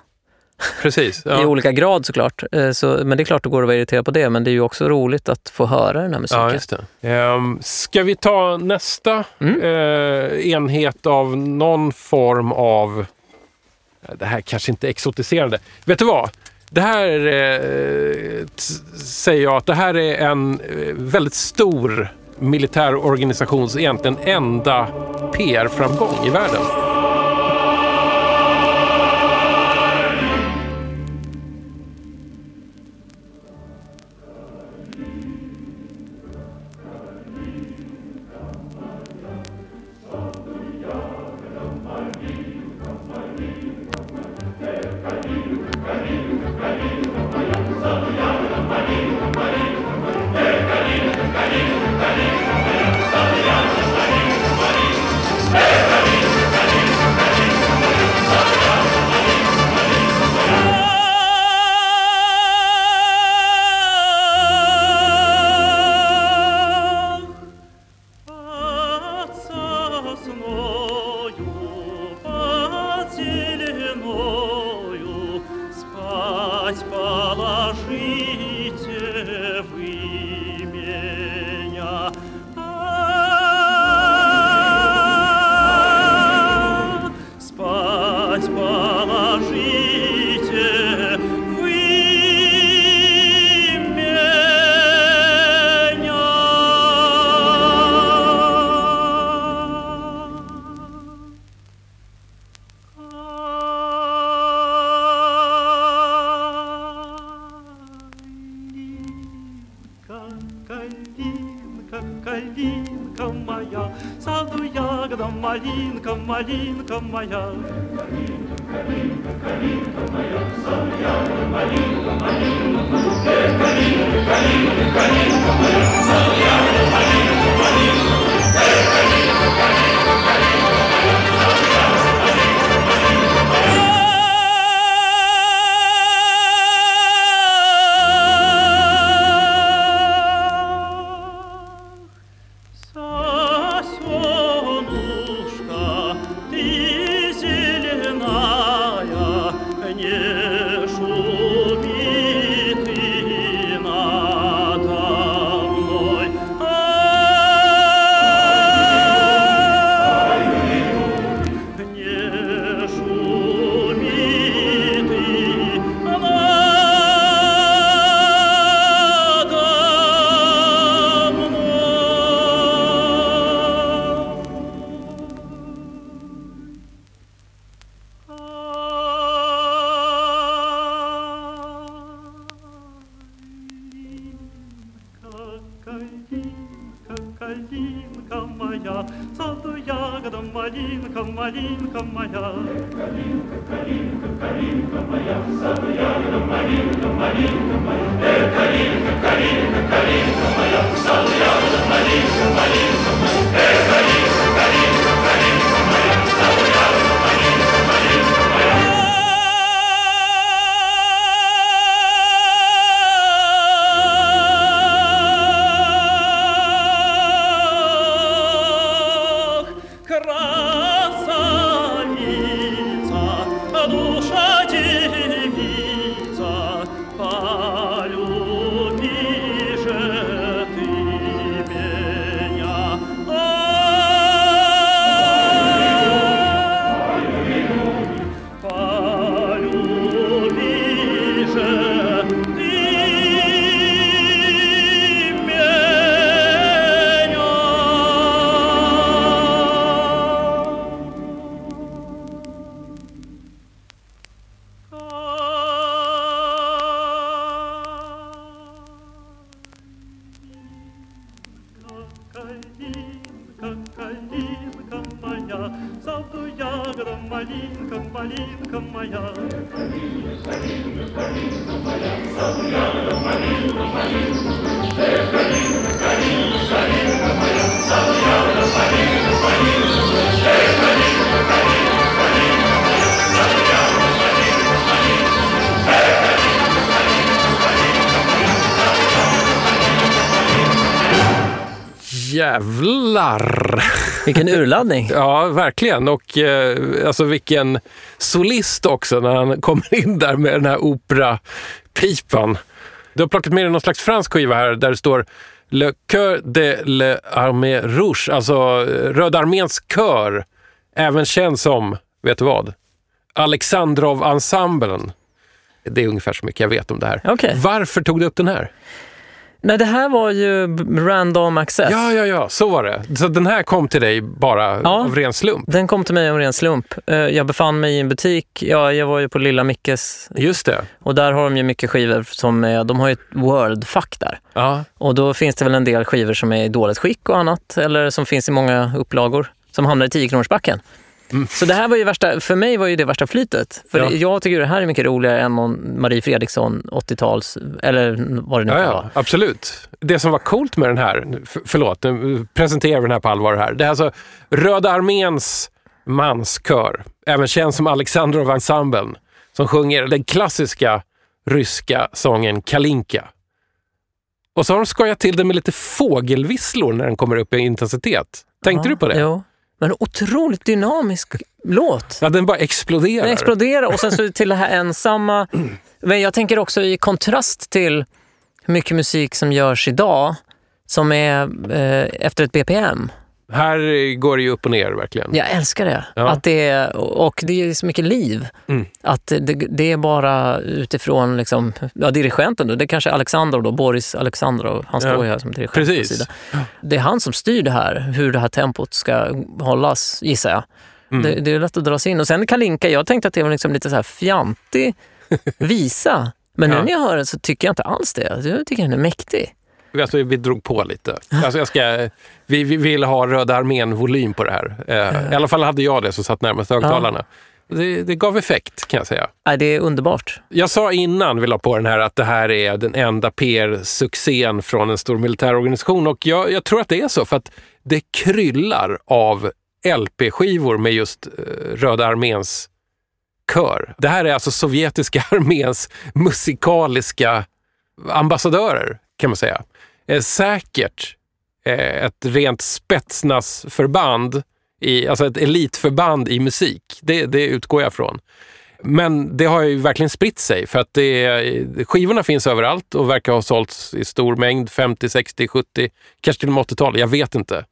Precis. I Ja. olika grad såklart. Eh, Så, men det är klart det går att vara irriterad på det. Men det är ju också roligt att få höra den här musiken. Ja, just det. Um, ska vi ta nästa eh, enhet av någon form av... Det här kanske inte är exotiserande. Vet du vad? Det här eh, t- säger jag att det här är en eh, väldigt stor militärorganisations egentligen enda PR-framgång i världen. Vilken urladdning. Ja, verkligen. Och eh, alltså vilken solist också när han kommer in där med den här operapipan. Du har plockat med dig någon slags fransk skiva här där det står Le Coeur de l'Armée Rouge, alltså eh, Röda arméns kör, även känd som, vet du vad? Alexandrov-ensemblen. Det är ungefär så mycket jag vet om det här. Okej. Varför tog du upp den här? Nej, det här var ju random access. Ja, ja, ja, så var det. Så den här kom till dig bara Ja. av ren slump? Den kom till mig av ren slump. Eh, Jag befann mig i en butik. Ja, jag var ju på Lilla Mickes Just det. och där har de ju mycket skivor som är, de har ju ett world-fack där. Ja, Och då finns det väl en del skivor som är i dåligt skick och annat, eller som finns i många upplagor, som hamnar i 10-kronorsbacken. Så det här var ju värsta, för mig var ju det värsta flytet. För. Ja. jag tycker det här är mycket roligare än någon Marie Fredriksson 80-tals, eller vad det nu kan ja, vara. absolut. Det som var coolt med den här, förlåt, nu presenterar vi den här på allvar här. Det är alltså Röda arméns manskör, även känd som Alexandrov-ensemblen, som sjunger den klassiska ryska sången Kalinka. Och så har de skojat till det med lite fågelvisslor när den kommer upp i intensitet. Tänkte Ja, du på det? Jo. Men en otroligt dynamisk låt. Ja, den bara exploderar. Den exploderar och sen så till det här ensamma. Men jag tänker också i kontrast till hur mycket musik som görs idag som är eh, efter ett BPM. Här går det ju upp och ner verkligen. Jag älskar det. Ja. Att det är, och det är så mycket liv. Mm. Att det, det är bara utifrån liksom, ja, dirigenten, då, det är kanske då, Boris Alexandrov, han står Ja. ju här som dirigent. Precis. Det är han som styr det här, hur det här tempot ska hållas, gissar jag. Mm. Det, det är lätt att dra sig in. Och sen Kalinka, jag tänkte att det var liksom lite så här fjantig visa. Men Ja. nu när jag hör den så tycker jag inte alls det. Jag tycker den är mäktig. Alltså, vi drog på lite. Alltså, jag ska, vi, vi ville ha Röda armén-volym på det här. Eh, I alla fall hade jag det som satt närmast högtalarna. Det, det gav effekt kan jag säga. Nej, det är underbart. Jag sa innan vi la på den här att det här är den enda PR-succén från en stor militärorganisation och jag, jag tror att det är så för att det kryllar av LP-skivor med just eh, Röda arméns kör. Det här är alltså sovjetiska arméns musikaliska ambassadörer kan man säga. Eh, säkert eh, ett rent spetsnasförband, i, alltså ett elitförband i musik. Det, det utgår jag från. Men det har ju verkligen spritt sig för att det, skivorna finns överallt och verkar ha sålts i stor mängd, 50, 60, 70, kanske till och med 80-tal, jag vet inte.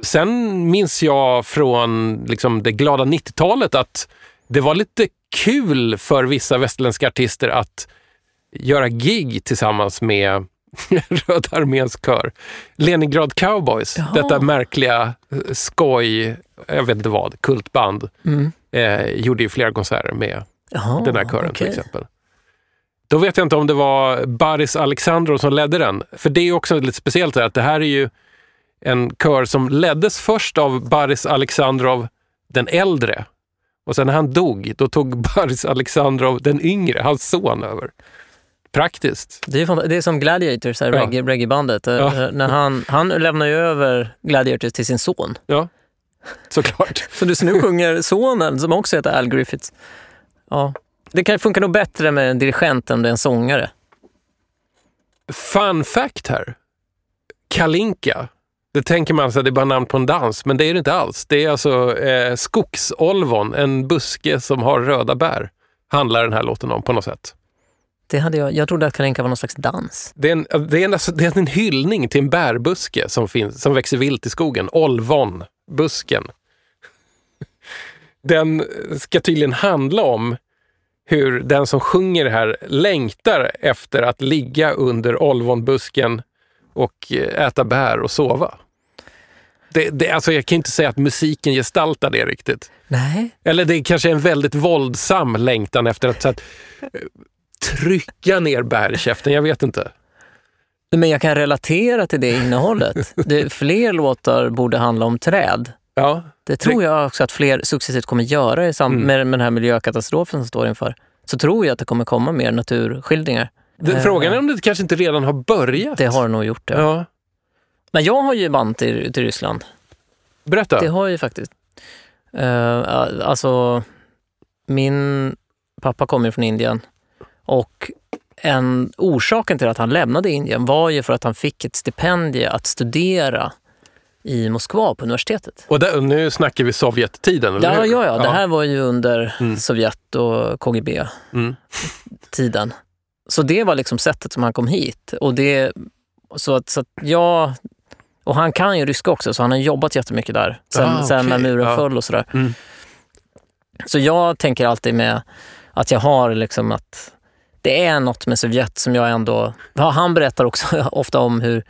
Sen minns jag från liksom det glada 90-talet att det var lite kul för vissa västerländska artister att göra gig tillsammans med Röda arméns kör. Leningrad Cowboys, Jaha. detta märkliga eh, skoj, jag vet inte vad, kultband, Mm. eh, gjorde ju flera konserter med Jaha, den här kören till okej. exempel. Då vet jag inte om det var Baris Alexandrov som ledde den. För det är ju också lite speciellt att det här är ju en kör som leddes först av Baris Alexandrov den äldre. Och sen när han dog, då tog Baris Alexandrov den yngre, hans son, över. Praktiskt. Det är, det är som Gladiators, här, Ja. reggae, reggaebandet. Eh, Ja. När han, han lämnar ju över Gladiators till sin son. Ja, såklart. Så du nu sjunger sonen, som också heter Al Griffiths. Ja. Det kan funka nog bättre med en dirigent än är en sångare. Fun fact här. Kalinka. Det tänker man att det är bara namn på en dans, men det är det inte alls. Det är alltså eh, skogsolvon, en buske som har röda bär, handlar den här låten om på något sätt. Det hade jag, jag trodde att Karinka var någon slags dans. Det är, en, det, är en, alltså, det är en hyllning till en bärbuske som, finns, som växer vilt i skogen. Olvonbusken. Den ska tydligen handla om hur den som sjunger här längtar efter att ligga under olvonbusken och eh, äta bär och sova. Det, det, alltså jag kan inte säga att musiken gestaltar det riktigt. Nej. Eller det är kanske en väldigt våldsam längtan efter att, så att eh, trycka ner bär i käften. Jag vet inte. Men jag kan relatera till det innehållet. Det, fler låtar borde handla om träd. Ja, Det tror jag också att fler successivt kommer göra i sam- Mm. med, med den här miljökatastrofen som står inför. Så tror jag att det kommer komma mer naturskildringar. det, Eh, frågan är om det kanske inte redan har börjat. Det har det nog gjort, ja. Ja, Men jag har ju band till, till Ryssland. berätta. Det har jag ju faktiskt. Uh, alltså, min pappa kommer från Indien och en, orsaken till att han lämnade Indien var ju för att han fick ett stipendium att studera i Moskva på universitetet. Och där, nu snackar vi Sovjettiden, eller Ja, hur? ja, ja, det här var ju under Mm. Sovjet och KGB-tiden. Mm. Så det var liksom sättet som han kom hit. Och det, så att, så att jag... Och han kan ju ryska också, så han har jobbat jättemycket där. Sen, Ah, sen när muren ja. föll och sådär. Mm. Så jag tänker alltid med att jag har liksom att det är något med Sovjet som jag ändå... Ja, han berättar också ofta om hur,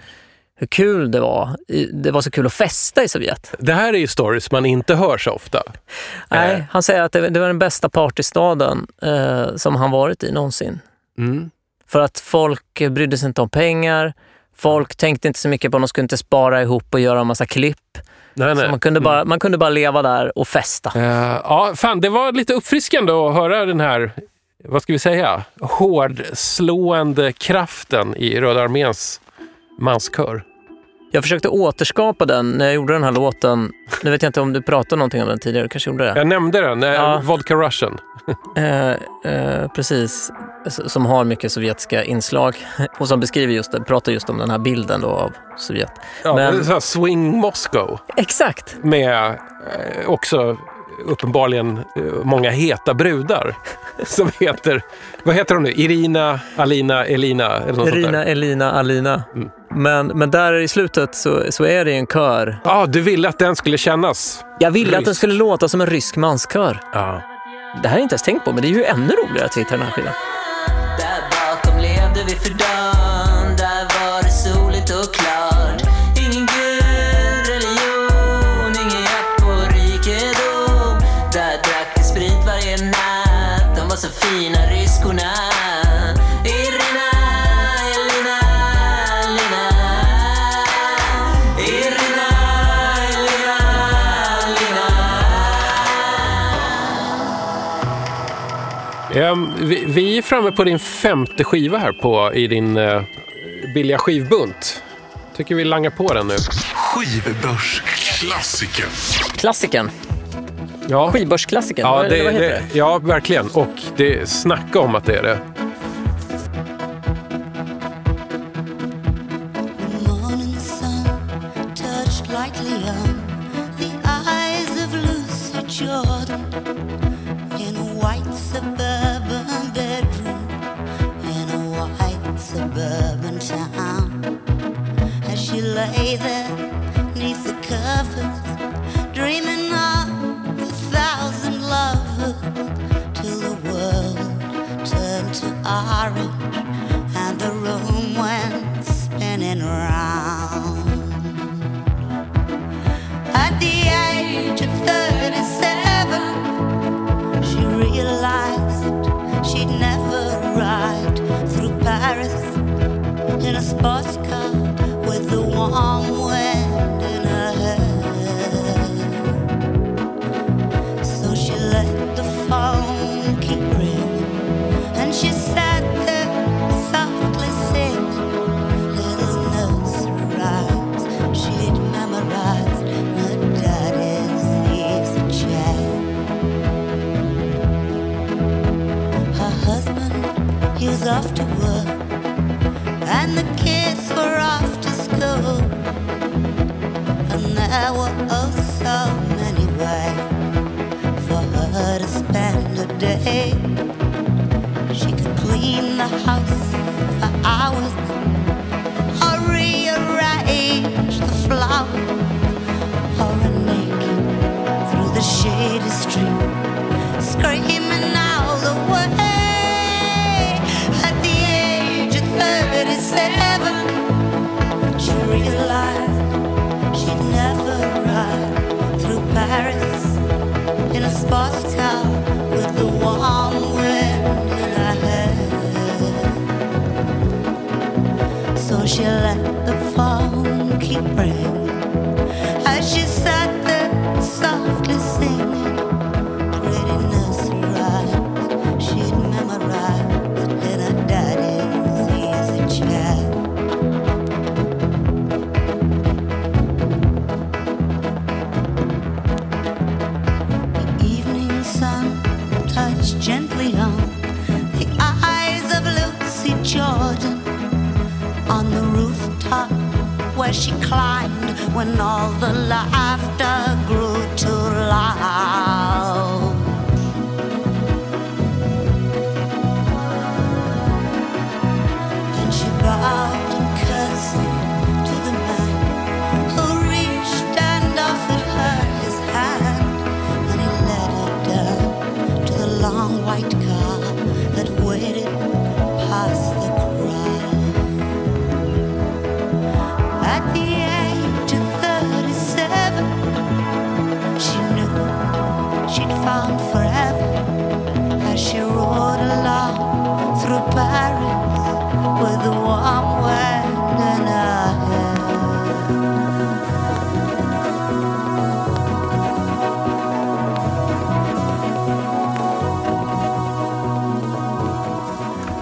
hur kul det var. Det var så kul att festa i Sovjet. Det här är ju stories man inte hör så ofta. Nej, Eh. han säger att det, det var den bästa partystaden eh, som han varit i någonsin. Mm. För att folk brydde sig inte om pengar. Folk tänkte inte så mycket på att de skulle inte spara ihop och göra en massa klipp. Nej, nej. Så man, kunde bara, man kunde bara leva där och festa. Eh, ja, fan, det var lite uppfriskande att höra den här, vad ska vi säga, hårdslående kraften i Röda arméns manskör. Jag försökte återskapa den när jag gjorde den här låten. Nu vet jag inte om du pratade någonting om den tidigare, du kanske gjorde det? Jag nämnde den, eh, Ja. Vodka Russian. Eh, eh, precis, som har mycket sovjetiska inslag och som beskriver just det, pratar just om den här bilden då av Sovjet. Ja, Men- det är så här Swing Moscow Exakt! med eh, också uppenbarligen eh, många heta brudar som heter, vad heter de nu? Irina, Alina, Elina eller något sånt Irina, där. Elina, Alina. Mm. Men, men där i slutet så, så är det en kör. Ja, du ville att den skulle kännas. Jag ville att den skulle låta som en rysk manskör. Ja. Det här har jag inte ens tänkt på, men det är ju ännu roligare att hitta den här skivan. Där bakom levde vi för Ehm, vi, vi är framme på din femte skiva här på, i din uh, billiga skivbunt. Tycker vi langar på den nu. Skivbörsklassiker. Klassikern. Ja, Skivbörsklassikern. ja, vad, det, vad heter det, det? ja verkligen. Och det snacka om att det är det. She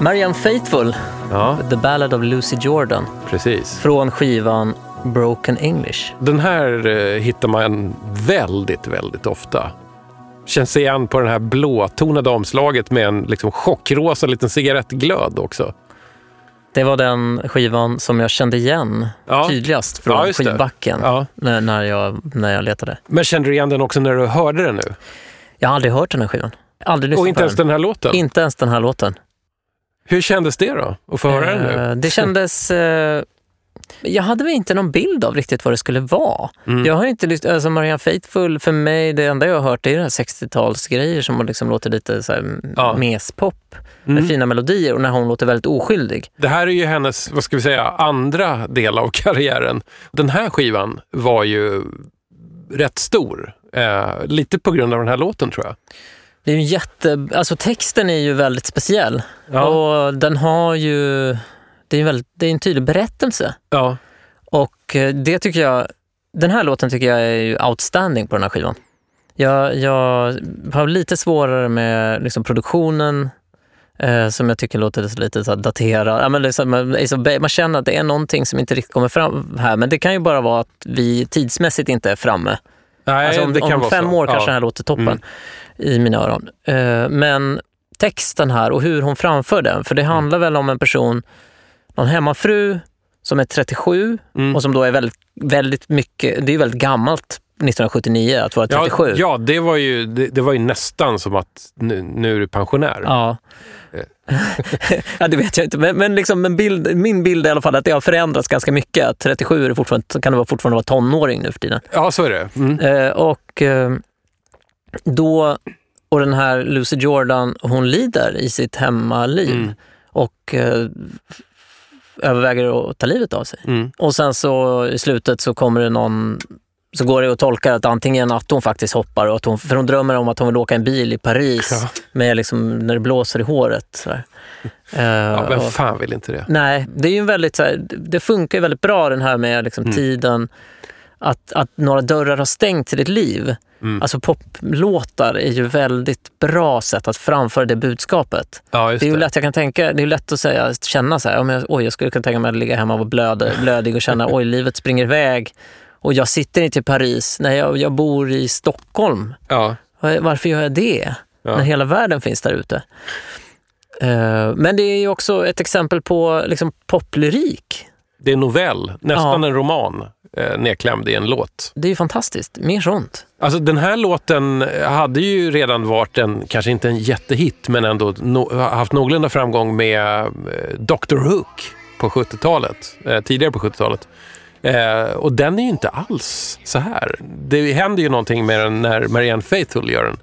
Marianne Faithfull, Ja, The Ballad of Lucy Jordan, precis. från skivan Broken English. Den här eh, hittar man väldigt, väldigt ofta. Känns igen på det här blåtonade omslaget med en liksom chockrosa liten cigarettglöd också. Det var den skivan som jag kände igen Ja. tydligast från Ja, skivbacken Ja. när, när, jag, när jag letade. Men kände du igen den också när du hörde den nu? Jag har aldrig hört den här skivan. Aldrig lyssnat Och inte ens den. den här låten? Inte ens den här låten. Hur kändes det då? Att få höra den nu? Eh, Det kändes... eh, Jag hade väl inte någon bild av riktigt vad det skulle vara. Mm. Jag har inte lyssnat, alltså Marianne Faithfull, för mig, det enda jag har hört är det här 60-talsgrejer som liksom låter lite så här Ja. mespop med Mm. fina melodier och när hon låter väldigt oskyldig. Det här är ju hennes, vad ska vi säga, andra del av karriären. Den här skivan var ju rätt stor. Eh, lite på grund av den här låten tror jag. Det är ju en jätte... Alltså texten är ju väldigt speciell. Ja. Och den har ju... Det är, en väldigt, det är en tydlig berättelse. Ja, Och eh, det tycker jag... Den här låten tycker jag är ju outstanding på den här skivan. Jag, jag har lite svårare med liksom, produktionen eh, som jag tycker låter lite så daterad. Ja, men så, man, man känner att det är någonting som inte riktigt kommer fram här. Men det kan ju bara vara att vi tidsmässigt inte är framme. Nej, Alltså om om fem år kanske Ja. den här låter toppen Mm. I mina öron. Eh, men texten här och hur hon framför den, för det Mm. handlar väl om en person, någon hemmafru som är 37 Mm. och som då är väldigt, väldigt mycket, det är väldigt gammalt 1979 att vara 37. Ja, ja det, var ju, det, det var ju nästan som att nu, nu är du pensionär. Ja. Eh. ja, det vet jag inte. Men, men liksom, en bild, min bild är i alla fall att det har förändrats ganska mycket. Att 37 är fortfarande, kan det vara fortfarande vara tonåring nu för tiden. Ja, så är det. Mm. Eh, och eh, då, och den här Lucy Jordan, hon lider i sitt hemmaliv Mm. och eh, överväger att ta livet av sig. Mm. Och sen så i slutet så kommer det någon så går det att tolka att antingen att hon faktiskt hoppar, och att hon, för hon drömmer om att hon vill åka en bil i Paris Ja. med liksom, när det blåser i håret. Eh, Ja, vem och- fan vill inte det? Nej, det är ju en väldigt, så här, det funkar ju väldigt bra den här med liksom Mm. tiden, att, att några dörrar har stängt till ditt liv. Mm. Alltså poplåtar är ju väldigt bra sätt att framföra det budskapet. Ja, Det är ju det. lätt, jag kan tänka, det är lätt att säga, känna så här, om jag, oj jag skulle kunna tänka mig att ligga hemma och vara blöd, blödig och känna oj livet springer iväg och jag sitter inte i Paris, nej jag, jag bor i Stockholm. Ja. Var- Varför gör jag det? Ja. När hela världen finns där ute. Eh, Men det är ju också ett exempel på liksom, poplyrik. Det är novell, nästan Ja. en roman eh, nedklämd i en låt. Det är ju fantastiskt. Mer sånt. Alltså den här låten hade ju redan varit en, kanske inte en jättehit, men ändå no, haft någorlunda framgång med eh, Dr Hook på 70-talet, eh, tidigare på 70-talet. Eh, och den är ju inte alls så här. Det händer ju någonting med den när Marianne Faithfull gör den.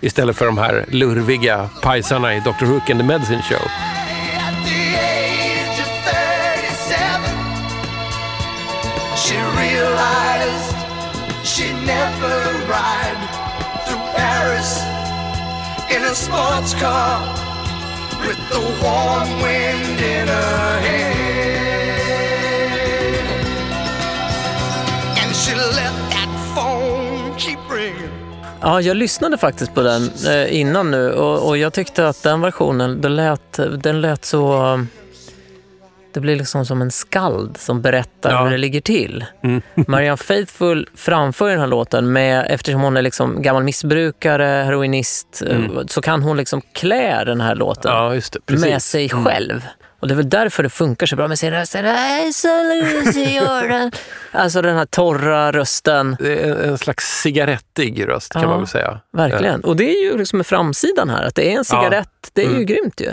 Istället för de här lurviga pajsarna i Dr Hook and the Medicine Show. A sports car with the warm wind in her hair. And she let that phone keep ringing. Ja, jag lyssnade faktiskt på den eh, innan nu och jag tyckte att den versionen, den lät, den lät så... Det blir liksom som en skald som berättar Ja. hur det ligger till. Mm. Marianne Faithfull framför den här låten med, eftersom hon är liksom gammal missbrukare, heroinist, eh, så kan hon liksom klä den här låten Ja, det. Med sig själv. Och det är väl därför det funkar så bra med sin röst. Alltså den här torra rösten. Det är en- slags cigarettig röst kan Ja. man väl säga. Verkligen. Och det är ju liksom framsidan här, att det är en cigarett. Det är ju Mm. grymt ju.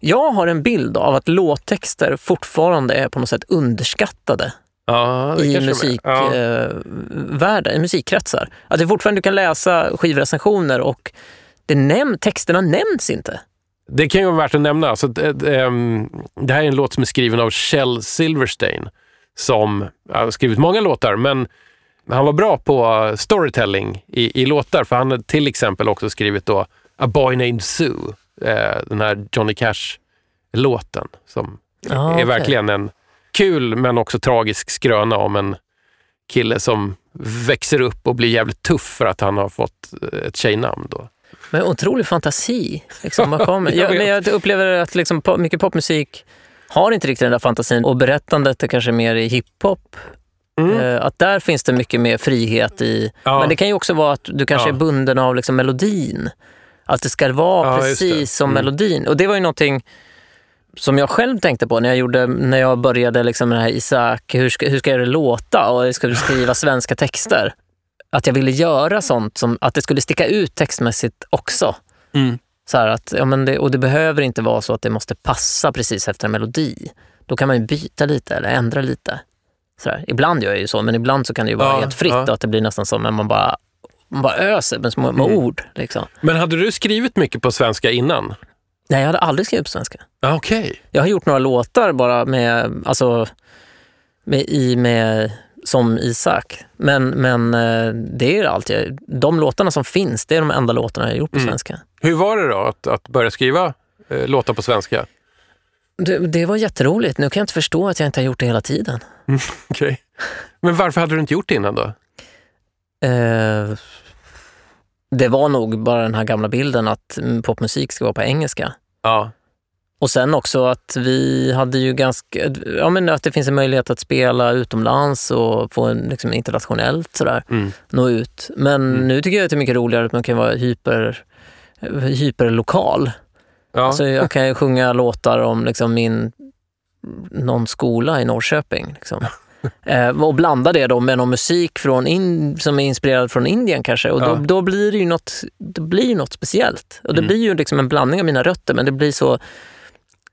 Jag har en bild av att låttexter fortfarande är på något sätt underskattade Ja, i är. Ja. musikvärlden, i musikkretsar. Att det fortfarande du kan läsa skivrecensioner och det näm- texterna nämns inte. Det kan ju vara värt att nämna. Alltså, det, det, ehm, det här är en låt som är skriven av Shel Silverstein som har skrivit många låtar, men han var bra på storytelling i, i låtar, för han har till exempel också skrivit då A Boy Named Sue, eh, den här Johnny Cash-låten, som Ah, är okej. verkligen en kul men också tragisk skröna om en kille som växer upp och blir jävligt tuff för att han har fått eh, ett tjejnamn. Då. Men otrolig fantasi. Liksom, bakom. Jag men jag upplever att liksom, mycket popmusik har inte riktigt den där fantasin och berättandet är kanske mer i hiphop. Eh, att där finns det mycket mer frihet i. Ja. Men det kan ju också vara att du kanske Ja. är bunden av liksom, melodin. Att det ska vara Ja, precis som Mm. melodin. Och det var ju någonting som jag själv tänkte på när jag, gjorde, när jag började liksom med det här Isak, hur ska, hur ska det låta och jag skulle skriva svenska texter. Att jag ville göra sånt, som, att det skulle sticka ut textmässigt också. Mm. Så att, ja, men det, och det behöver inte vara så att det måste passa precis efter en melodi. Då kan man ju byta lite eller ändra lite. Så här. Ibland gör jag ju så, men ibland så kan det ju vara Ja, helt fritt ja. och att det blir nästan som när man bara, man bara öser med små med Mm. ord. Liksom. Men hade du skrivit mycket på svenska innan? Nej, jag hade aldrig skrivit på svenska. Ah, Okej. Jag har gjort några låtar bara med, alltså, med, i, med, som Isak. Men, men eh, det är allt. Jag, de låtarna som finns, det är de enda låtarna jag har gjort på Mm. svenska. Hur var det då att, att börja skriva eh, låtar på svenska? Det, det var jätteroligt. Nu kan jag inte förstå att jag inte har gjort det hela tiden. Okej. Men varför hade du inte gjort det innan då? Eh, det var nog bara den här gamla bilden att mm, popmusik ska vara på engelska. Ja. Och sen också att vi hade ju ganska, ja men att det finns en möjlighet att spela utomlands och få en liksom internationellt sådär, Mm. nå ut. Men nu tycker jag att det är mycket roligare att man kan vara hyper, hyperlokal. Ja. Alltså jag kan ju sjunga låtar om liksom min, någon skola i Norrköping. Liksom. Eh, och blanda det då med någon musik från in, som är inspirerad från Indien kanske. Och då, Ja. då blir det ju något, det blir något speciellt. Och det Mm. blir ju liksom en blandning av mina rötter, men det blir så...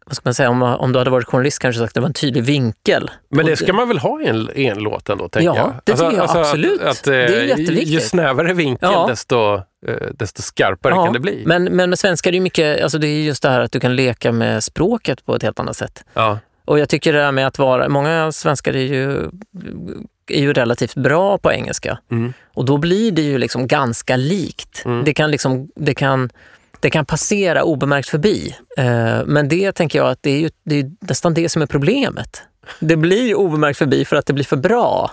Vad ska man säga? Om, om du hade varit journalist kanske sagt att det var en tydlig vinkel. Men det ska man väl ha i en, i en låt ändå, tänker Ja, jag. det tycker jag att- absolut. Att, eh, Det är jätteviktigt. Ju snävare vinkel, Ja. desto, eh, desto skarpare Ja, kan det bli. Men, men med svenska är det ju mycket, alltså det är just det här att du kan leka med språket på ett helt annat sätt. Ja. Och jag tycker det här med att vara, många svenskar är ju, är ju relativt bra på engelska. Mm. Och då blir det ju liksom ganska likt. Mm. Det, kan liksom, det, kan, det kan passera obemärkt förbi. Eh, men det tänker jag att det är, ju, det är nästan det som är problemet. Det blir obemärkt förbi för att det blir för bra.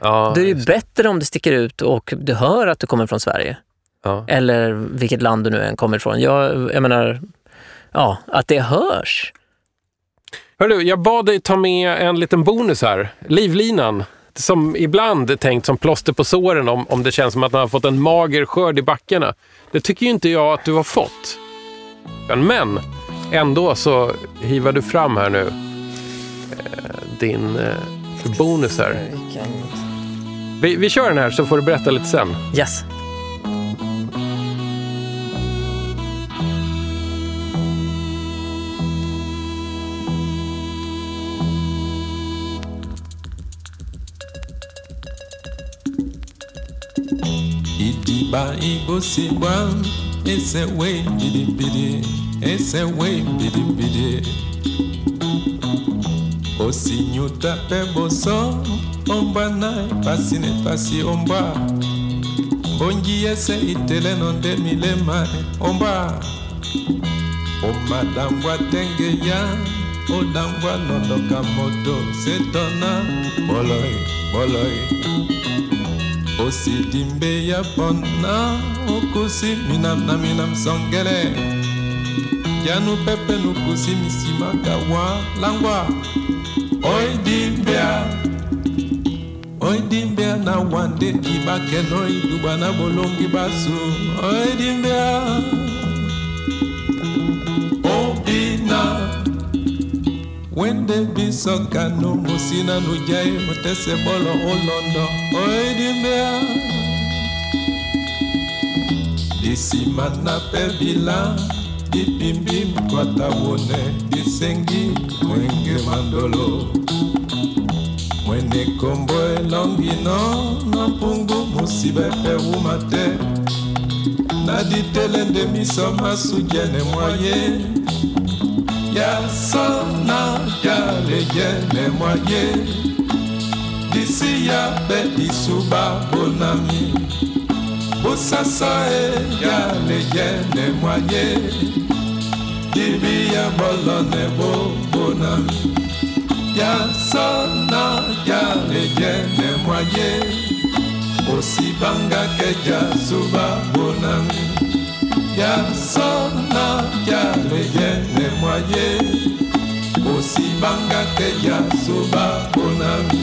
Ja, Då är det ju bättre om det sticker ut och du hör att du kommer från Sverige. ja. Eller vilket land du nu än kommer ifrån. Jag, jag menar, ja, att det hörs. Hörru, jag bad dig ta med en liten bonus här. Livlinan. Som ibland är tänkt som plåster på såren om, om det känns som att man har fått en mager skörd i backarna. Det tycker ju inte jag att du har fått. Men ändå så hivar du fram här nu eh, din eh, bonus här. Vi, vi kör den här så får du berätta lite sen. Yes. idiba igosibwa esewe bidibidi esewe bidibidi osinyuta mpe boso ombwa na epasi na epasi ombwa mbongi ese iteleno nde milema ombwa omadangwa tenge ya odangwa noloka moto setona boloi boloi. Osidimbe ya pona okusi minam na minam songele yanu pepe nukusi misimaka wa langwa. Oidimbea oidimbea na wande ibakeno iduba na bolongi basu. Oidimbea wende bisoka no musina no jai motese bolo olondo. Oedimbea disima na pe bila dipimbi mkwata wone disengi mwenge mandolo. Mwene kombo elongi no na mpungu musibe pe wuma te na ditele nde miso masujene mwaye. ya sana yasana yaleyelemoye bisi ya mpe lisuba bonami. Bosasa e yaleyelemoye dibi ya bolone bobonami yasana yaleyelemoye osibangake jazuba bonami. Ya sona ya leyene mwaye osibanga ke ya soba bonami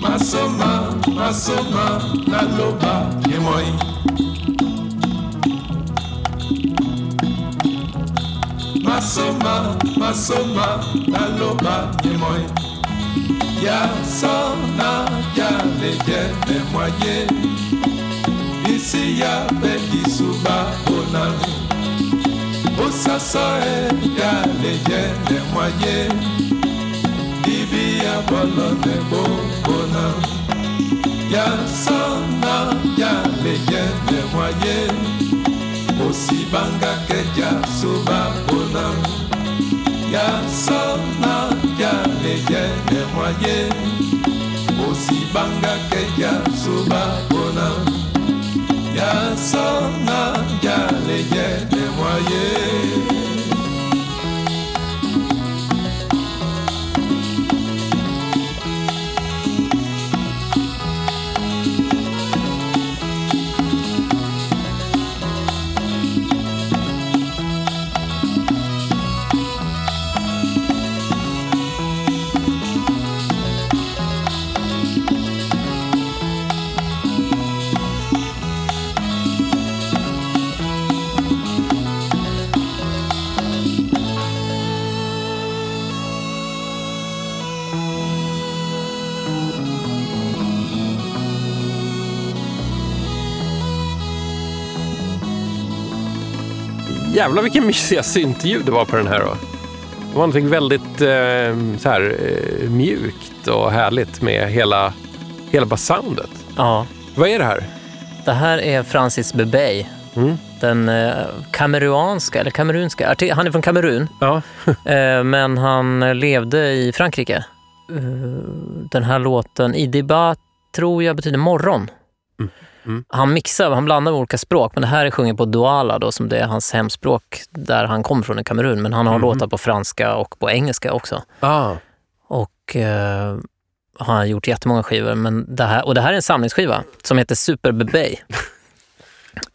masoma masoma naloba ye moi masoma masoma naloba ye moi yasona yalejene mwaye. Isi yape kisuba onami. Osaso e yalejene mwaye. Ibi ya bolone bokona yasona yalejene mwaye. Osibangake jasuba onami. yasona yaleyele mwaye. Osibangake yazoba mpona yasona yaleyele mwaye. Jävlar vilken mysiga syntljud det var på den här då. Det var någonting väldigt eh, så här, eh, mjukt och härligt med hela, hela bara soundet. Ja. Vad är det här? Det här är Francis Bebey. Mm. Den eh, kameruanska, eller kamerunska, han är från Kamerun, Ja. eh, men han levde i Frankrike. Den här låten, Idiba, tror jag betyder morgon. Mm. Mm. Han mixar, han blandar med olika språk, men det här är sjunget på douala då, som det är hans hemspråk där han kommer från i Kamerun. Men han har Mhm. låtar på franska och på engelska också. Ah. Och eh, han har gjort jättemånga skivor. Men det här, och det här är en samlingsskiva som heter Super Bebey.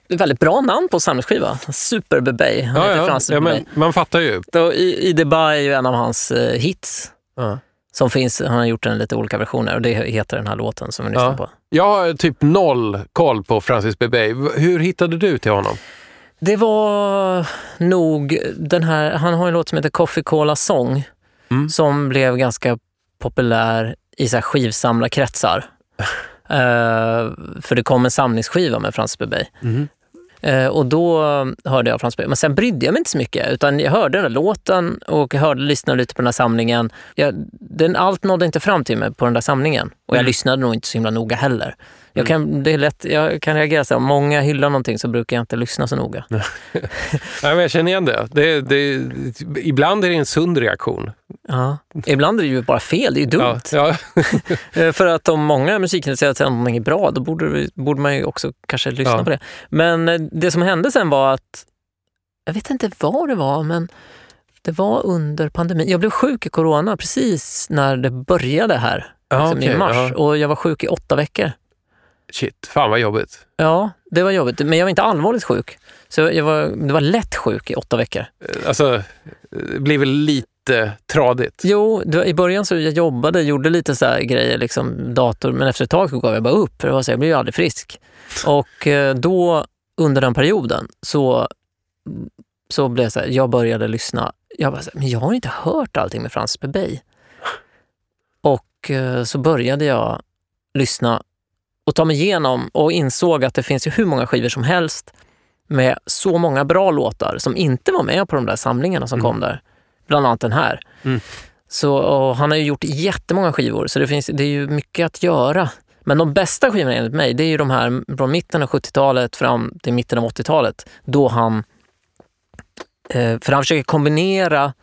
Det är väldigt bra namn på samlingsskiva. Super Bebey. Han Ja, heter ja. Francis ja, men man fattar ju. Då, I, I Dubai är ju en av hans eh, hits. Ja. Som finns, han har gjort den i lite olika versioner och det heter den här låten som vi lyssnar Ja. på. Jag har typ noll koll på Francis Bebey. Hur hittade du till honom? Det var nog den här, han har en låt som heter Coffee Cola Song Mm. som blev ganska populär i så här skivsamlarkretsar. Eh, för det kom en samlingsskiva med Frans Bebey. Mhm. Eh, och då hörde jag Frans. Men sen brydde jag mig inte så mycket. Utan jag hörde den där låten och jag hörde, lyssnade lite på den här samlingen. Jag, den, allt nådde inte fram till mig på den där samlingen. Och jag Mm. lyssnade nog inte så himla noga heller. Jag kan, det är lätt, jag kan reagera så här, om många hyllar någonting så brukar jag inte lyssna så noga. Nej, men jag känner igen det. det, det ibland är det en sund reaktion. Ja. Ibland är det ju bara fel, det är ju dumt. Ja, ja. Eh, För att om många musikintresserade säger att någonting är bra, då borde, borde man ju också kanske lyssna Ja. på det. Men eh, det som hände sen var att, jag vet inte vad det var, men det var under pandemin. Jag blev sjuk i corona precis när det började här, Ja, liksom okej, i mars. Och jag var sjuk i åtta veckor. Shit, fan vad jobbigt. Ja, det var jobbigt. Men jag var inte allvarligt sjuk. Så jag var, det var lätt sjuk i åtta veckor. Alltså, det blir väl lite tradigt. Jo, var, i början så jag jobbade, gjorde lite så här grejer, liksom dator, men efter ett tag så gav jag bara upp. För det var så, jag blev ju aldrig frisk. Och eh, då, under den perioden, så, så blev så här, jag började lyssna. Jag bara, så här, men jag har inte hört allting med Frans Bebey. Och eh, så började jag lyssna och ta mig igenom och insåg att det finns ju hur många skivor som helst med så många bra låtar som inte var med på de där samlingarna som Mm. kom där. Bland annat den här. Mm. Så, och han har ju gjort jättemånga skivor, så det, finns, det är ju mycket att göra. Men de bästa skivorna enligt mig, det är ju de här från mitten av 70-talet fram till mitten av 80-talet. Då han, eh, för han försöker kombinera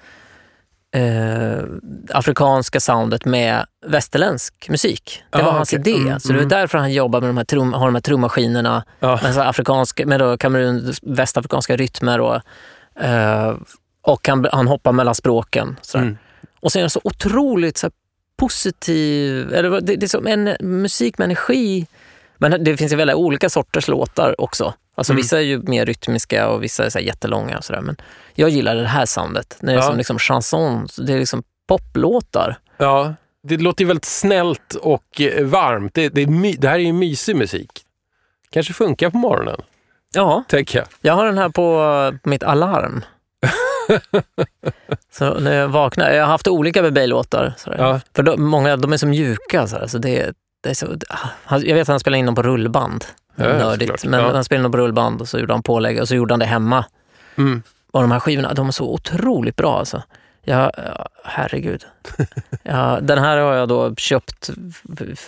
eh, afrikanska soundet med västerländsk musik. Det Ah, var hans okej. idé. Mm, så det är mm. därför han jobbar med de här, trum, har de här trummaskinerna Ja. med, så afrikanska, med då Kamerun, västafrikanska rytmer. Och, eh, och han, han hoppar mellan språken. Sådär. Mm. Och sen är det så otroligt så här, positiv, eller det, det är som en musik med energi. Men det finns ju väldigt olika sorters låtar också. Alltså Mm. Vissa är ju mer rytmiska och vissa är så jättelånga. Och så där. Men jag gillar det här soundet. Det är Ja. som liksom chanson, det är liksom poplåtar. Ja, det låter ju väldigt snällt och eh, varmt. Det, det, my, det här är ju mysig musik. Kanske funkar på morgonen, Ja, tänker jag. jag har den här på, på mitt alarm. så när jag vaknar, jag har haft olika Bebey-låtar. sådär. Ja. För de, många de är så mjuka. Sådär, så det, det är så, han- jag vet att han spelade in dem på rullband. Ja, ja, Nördigt. Men Ja. han spelade på rullband och så gjorde han pålägg och så gjorde han det hemma. Mm. Och de här skivorna, de är så otroligt bra alltså. Ja, ja, herregud. Ja, den här har jag då köpt,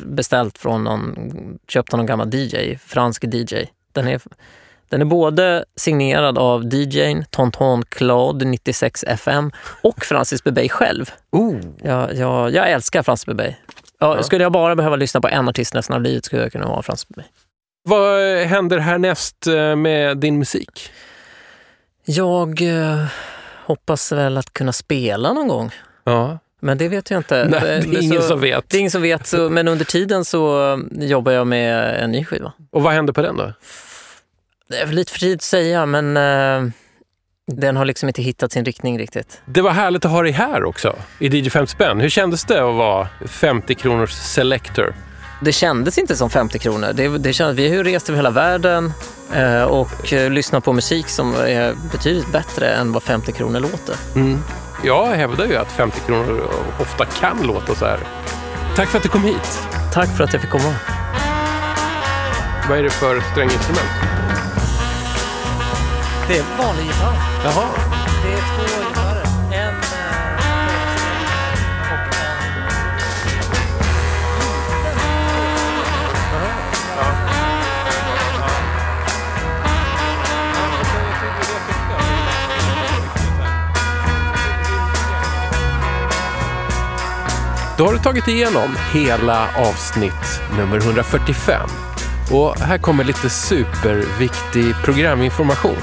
beställt från någon, köpt av någon gammal DJ, fransk DJ. Den är, den är både signerad av DJn Tonton Claude 96 FM och Francis Bebey själv. Oh. Jag, jag, jag älskar Francis Bebey. Ja, Ja. Skulle jag bara behöva lyssna på en artist resten av livet skulle jag kunna vara Francis Bebey. Vad händer härnäst eh, med din musik? Jag eh, hoppas väl att kunna spela någon gång. Ja. Men det vet jag inte. Nej, det är Men ingen så, som vet. Det är ingen som vet, så, men under tiden så jobbar jag med en ny skiva. Och vad händer på den då? Det är väl lite för tidigt att säga, men eh, den har liksom inte hittat sin riktning riktigt. Det var härligt att ha dig här också, i DJ 50 spänn. Hur kändes det att vara 50 kronors selector? Det kändes inte som 50 kronor. Det, det kändes, vi har ju rest över hela världen eh, och eh, lyssnat på musik som är betydligt bättre än vad 50 kronor låter. Mm. Jag hävdar ju att 50 kronor ofta kan låta så här. Tack för att du kom hit. Tack för att jag fick komma. Vad är det för stränginstrument? Det är vanlig gitarr. Jaha. Det är två Då har du tagit igenom hela avsnitt nummer 145. Och här kommer lite superviktig programinformation.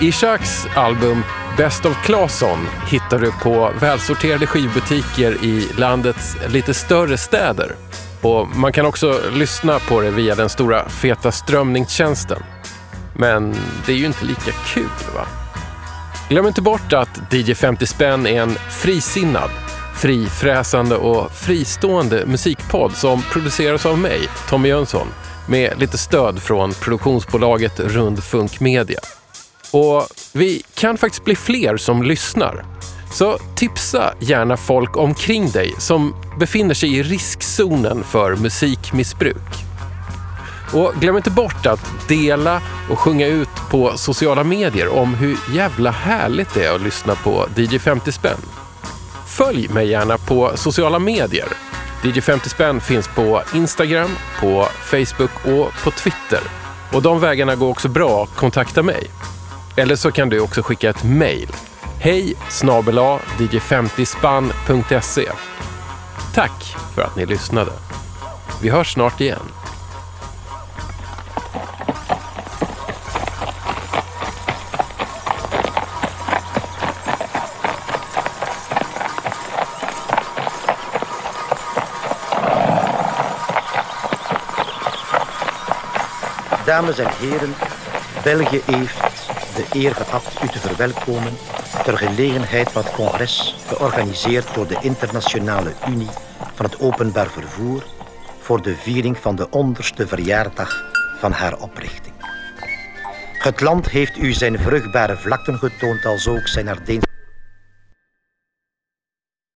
Ishaks album Best of Claesson hittar du på välsorterade skivbutiker i landets lite större städer. Och man kan också lyssna på det via den stora feta strömningstjänsten. Men det är ju inte lika kul va? Glöm inte bort att DJ 50 spänn är en frisinnad, frifräsande och fristående musikpodd som produceras av mig, Tommy Jönsson, med lite stöd från produktionsbolaget Rund Funk Media. Och vi kan faktiskt bli fler som lyssnar. Så tipsa gärna folk omkring dig som befinner sig i riskzonen för musikmissbruk. Och glöm inte bort att dela och sjunga ut på sociala medier om hur jävla härligt det är att lyssna på DJ 50 spänn. Följ mig gärna på sociala medier. DJ 50 spänn finns på Instagram, på Facebook och på Twitter. Och de vägarna går också bra att kontakta mig. Eller så kan du också skicka ett mejl. Hej snabel dj50spann.se Tack för att ni lyssnade. Vi hörs snart igen. Dames en heren, België heeft de eer gehad u te verwelkomen ter gelegenheid van het congres georganiseerd door de Internationale Unie van het Openbaar Vervoer voor de viering van de onderste verjaardag van haar oprichting. Het land heeft u zijn vruchtbare vlakten getoond als ook zijn Ardeens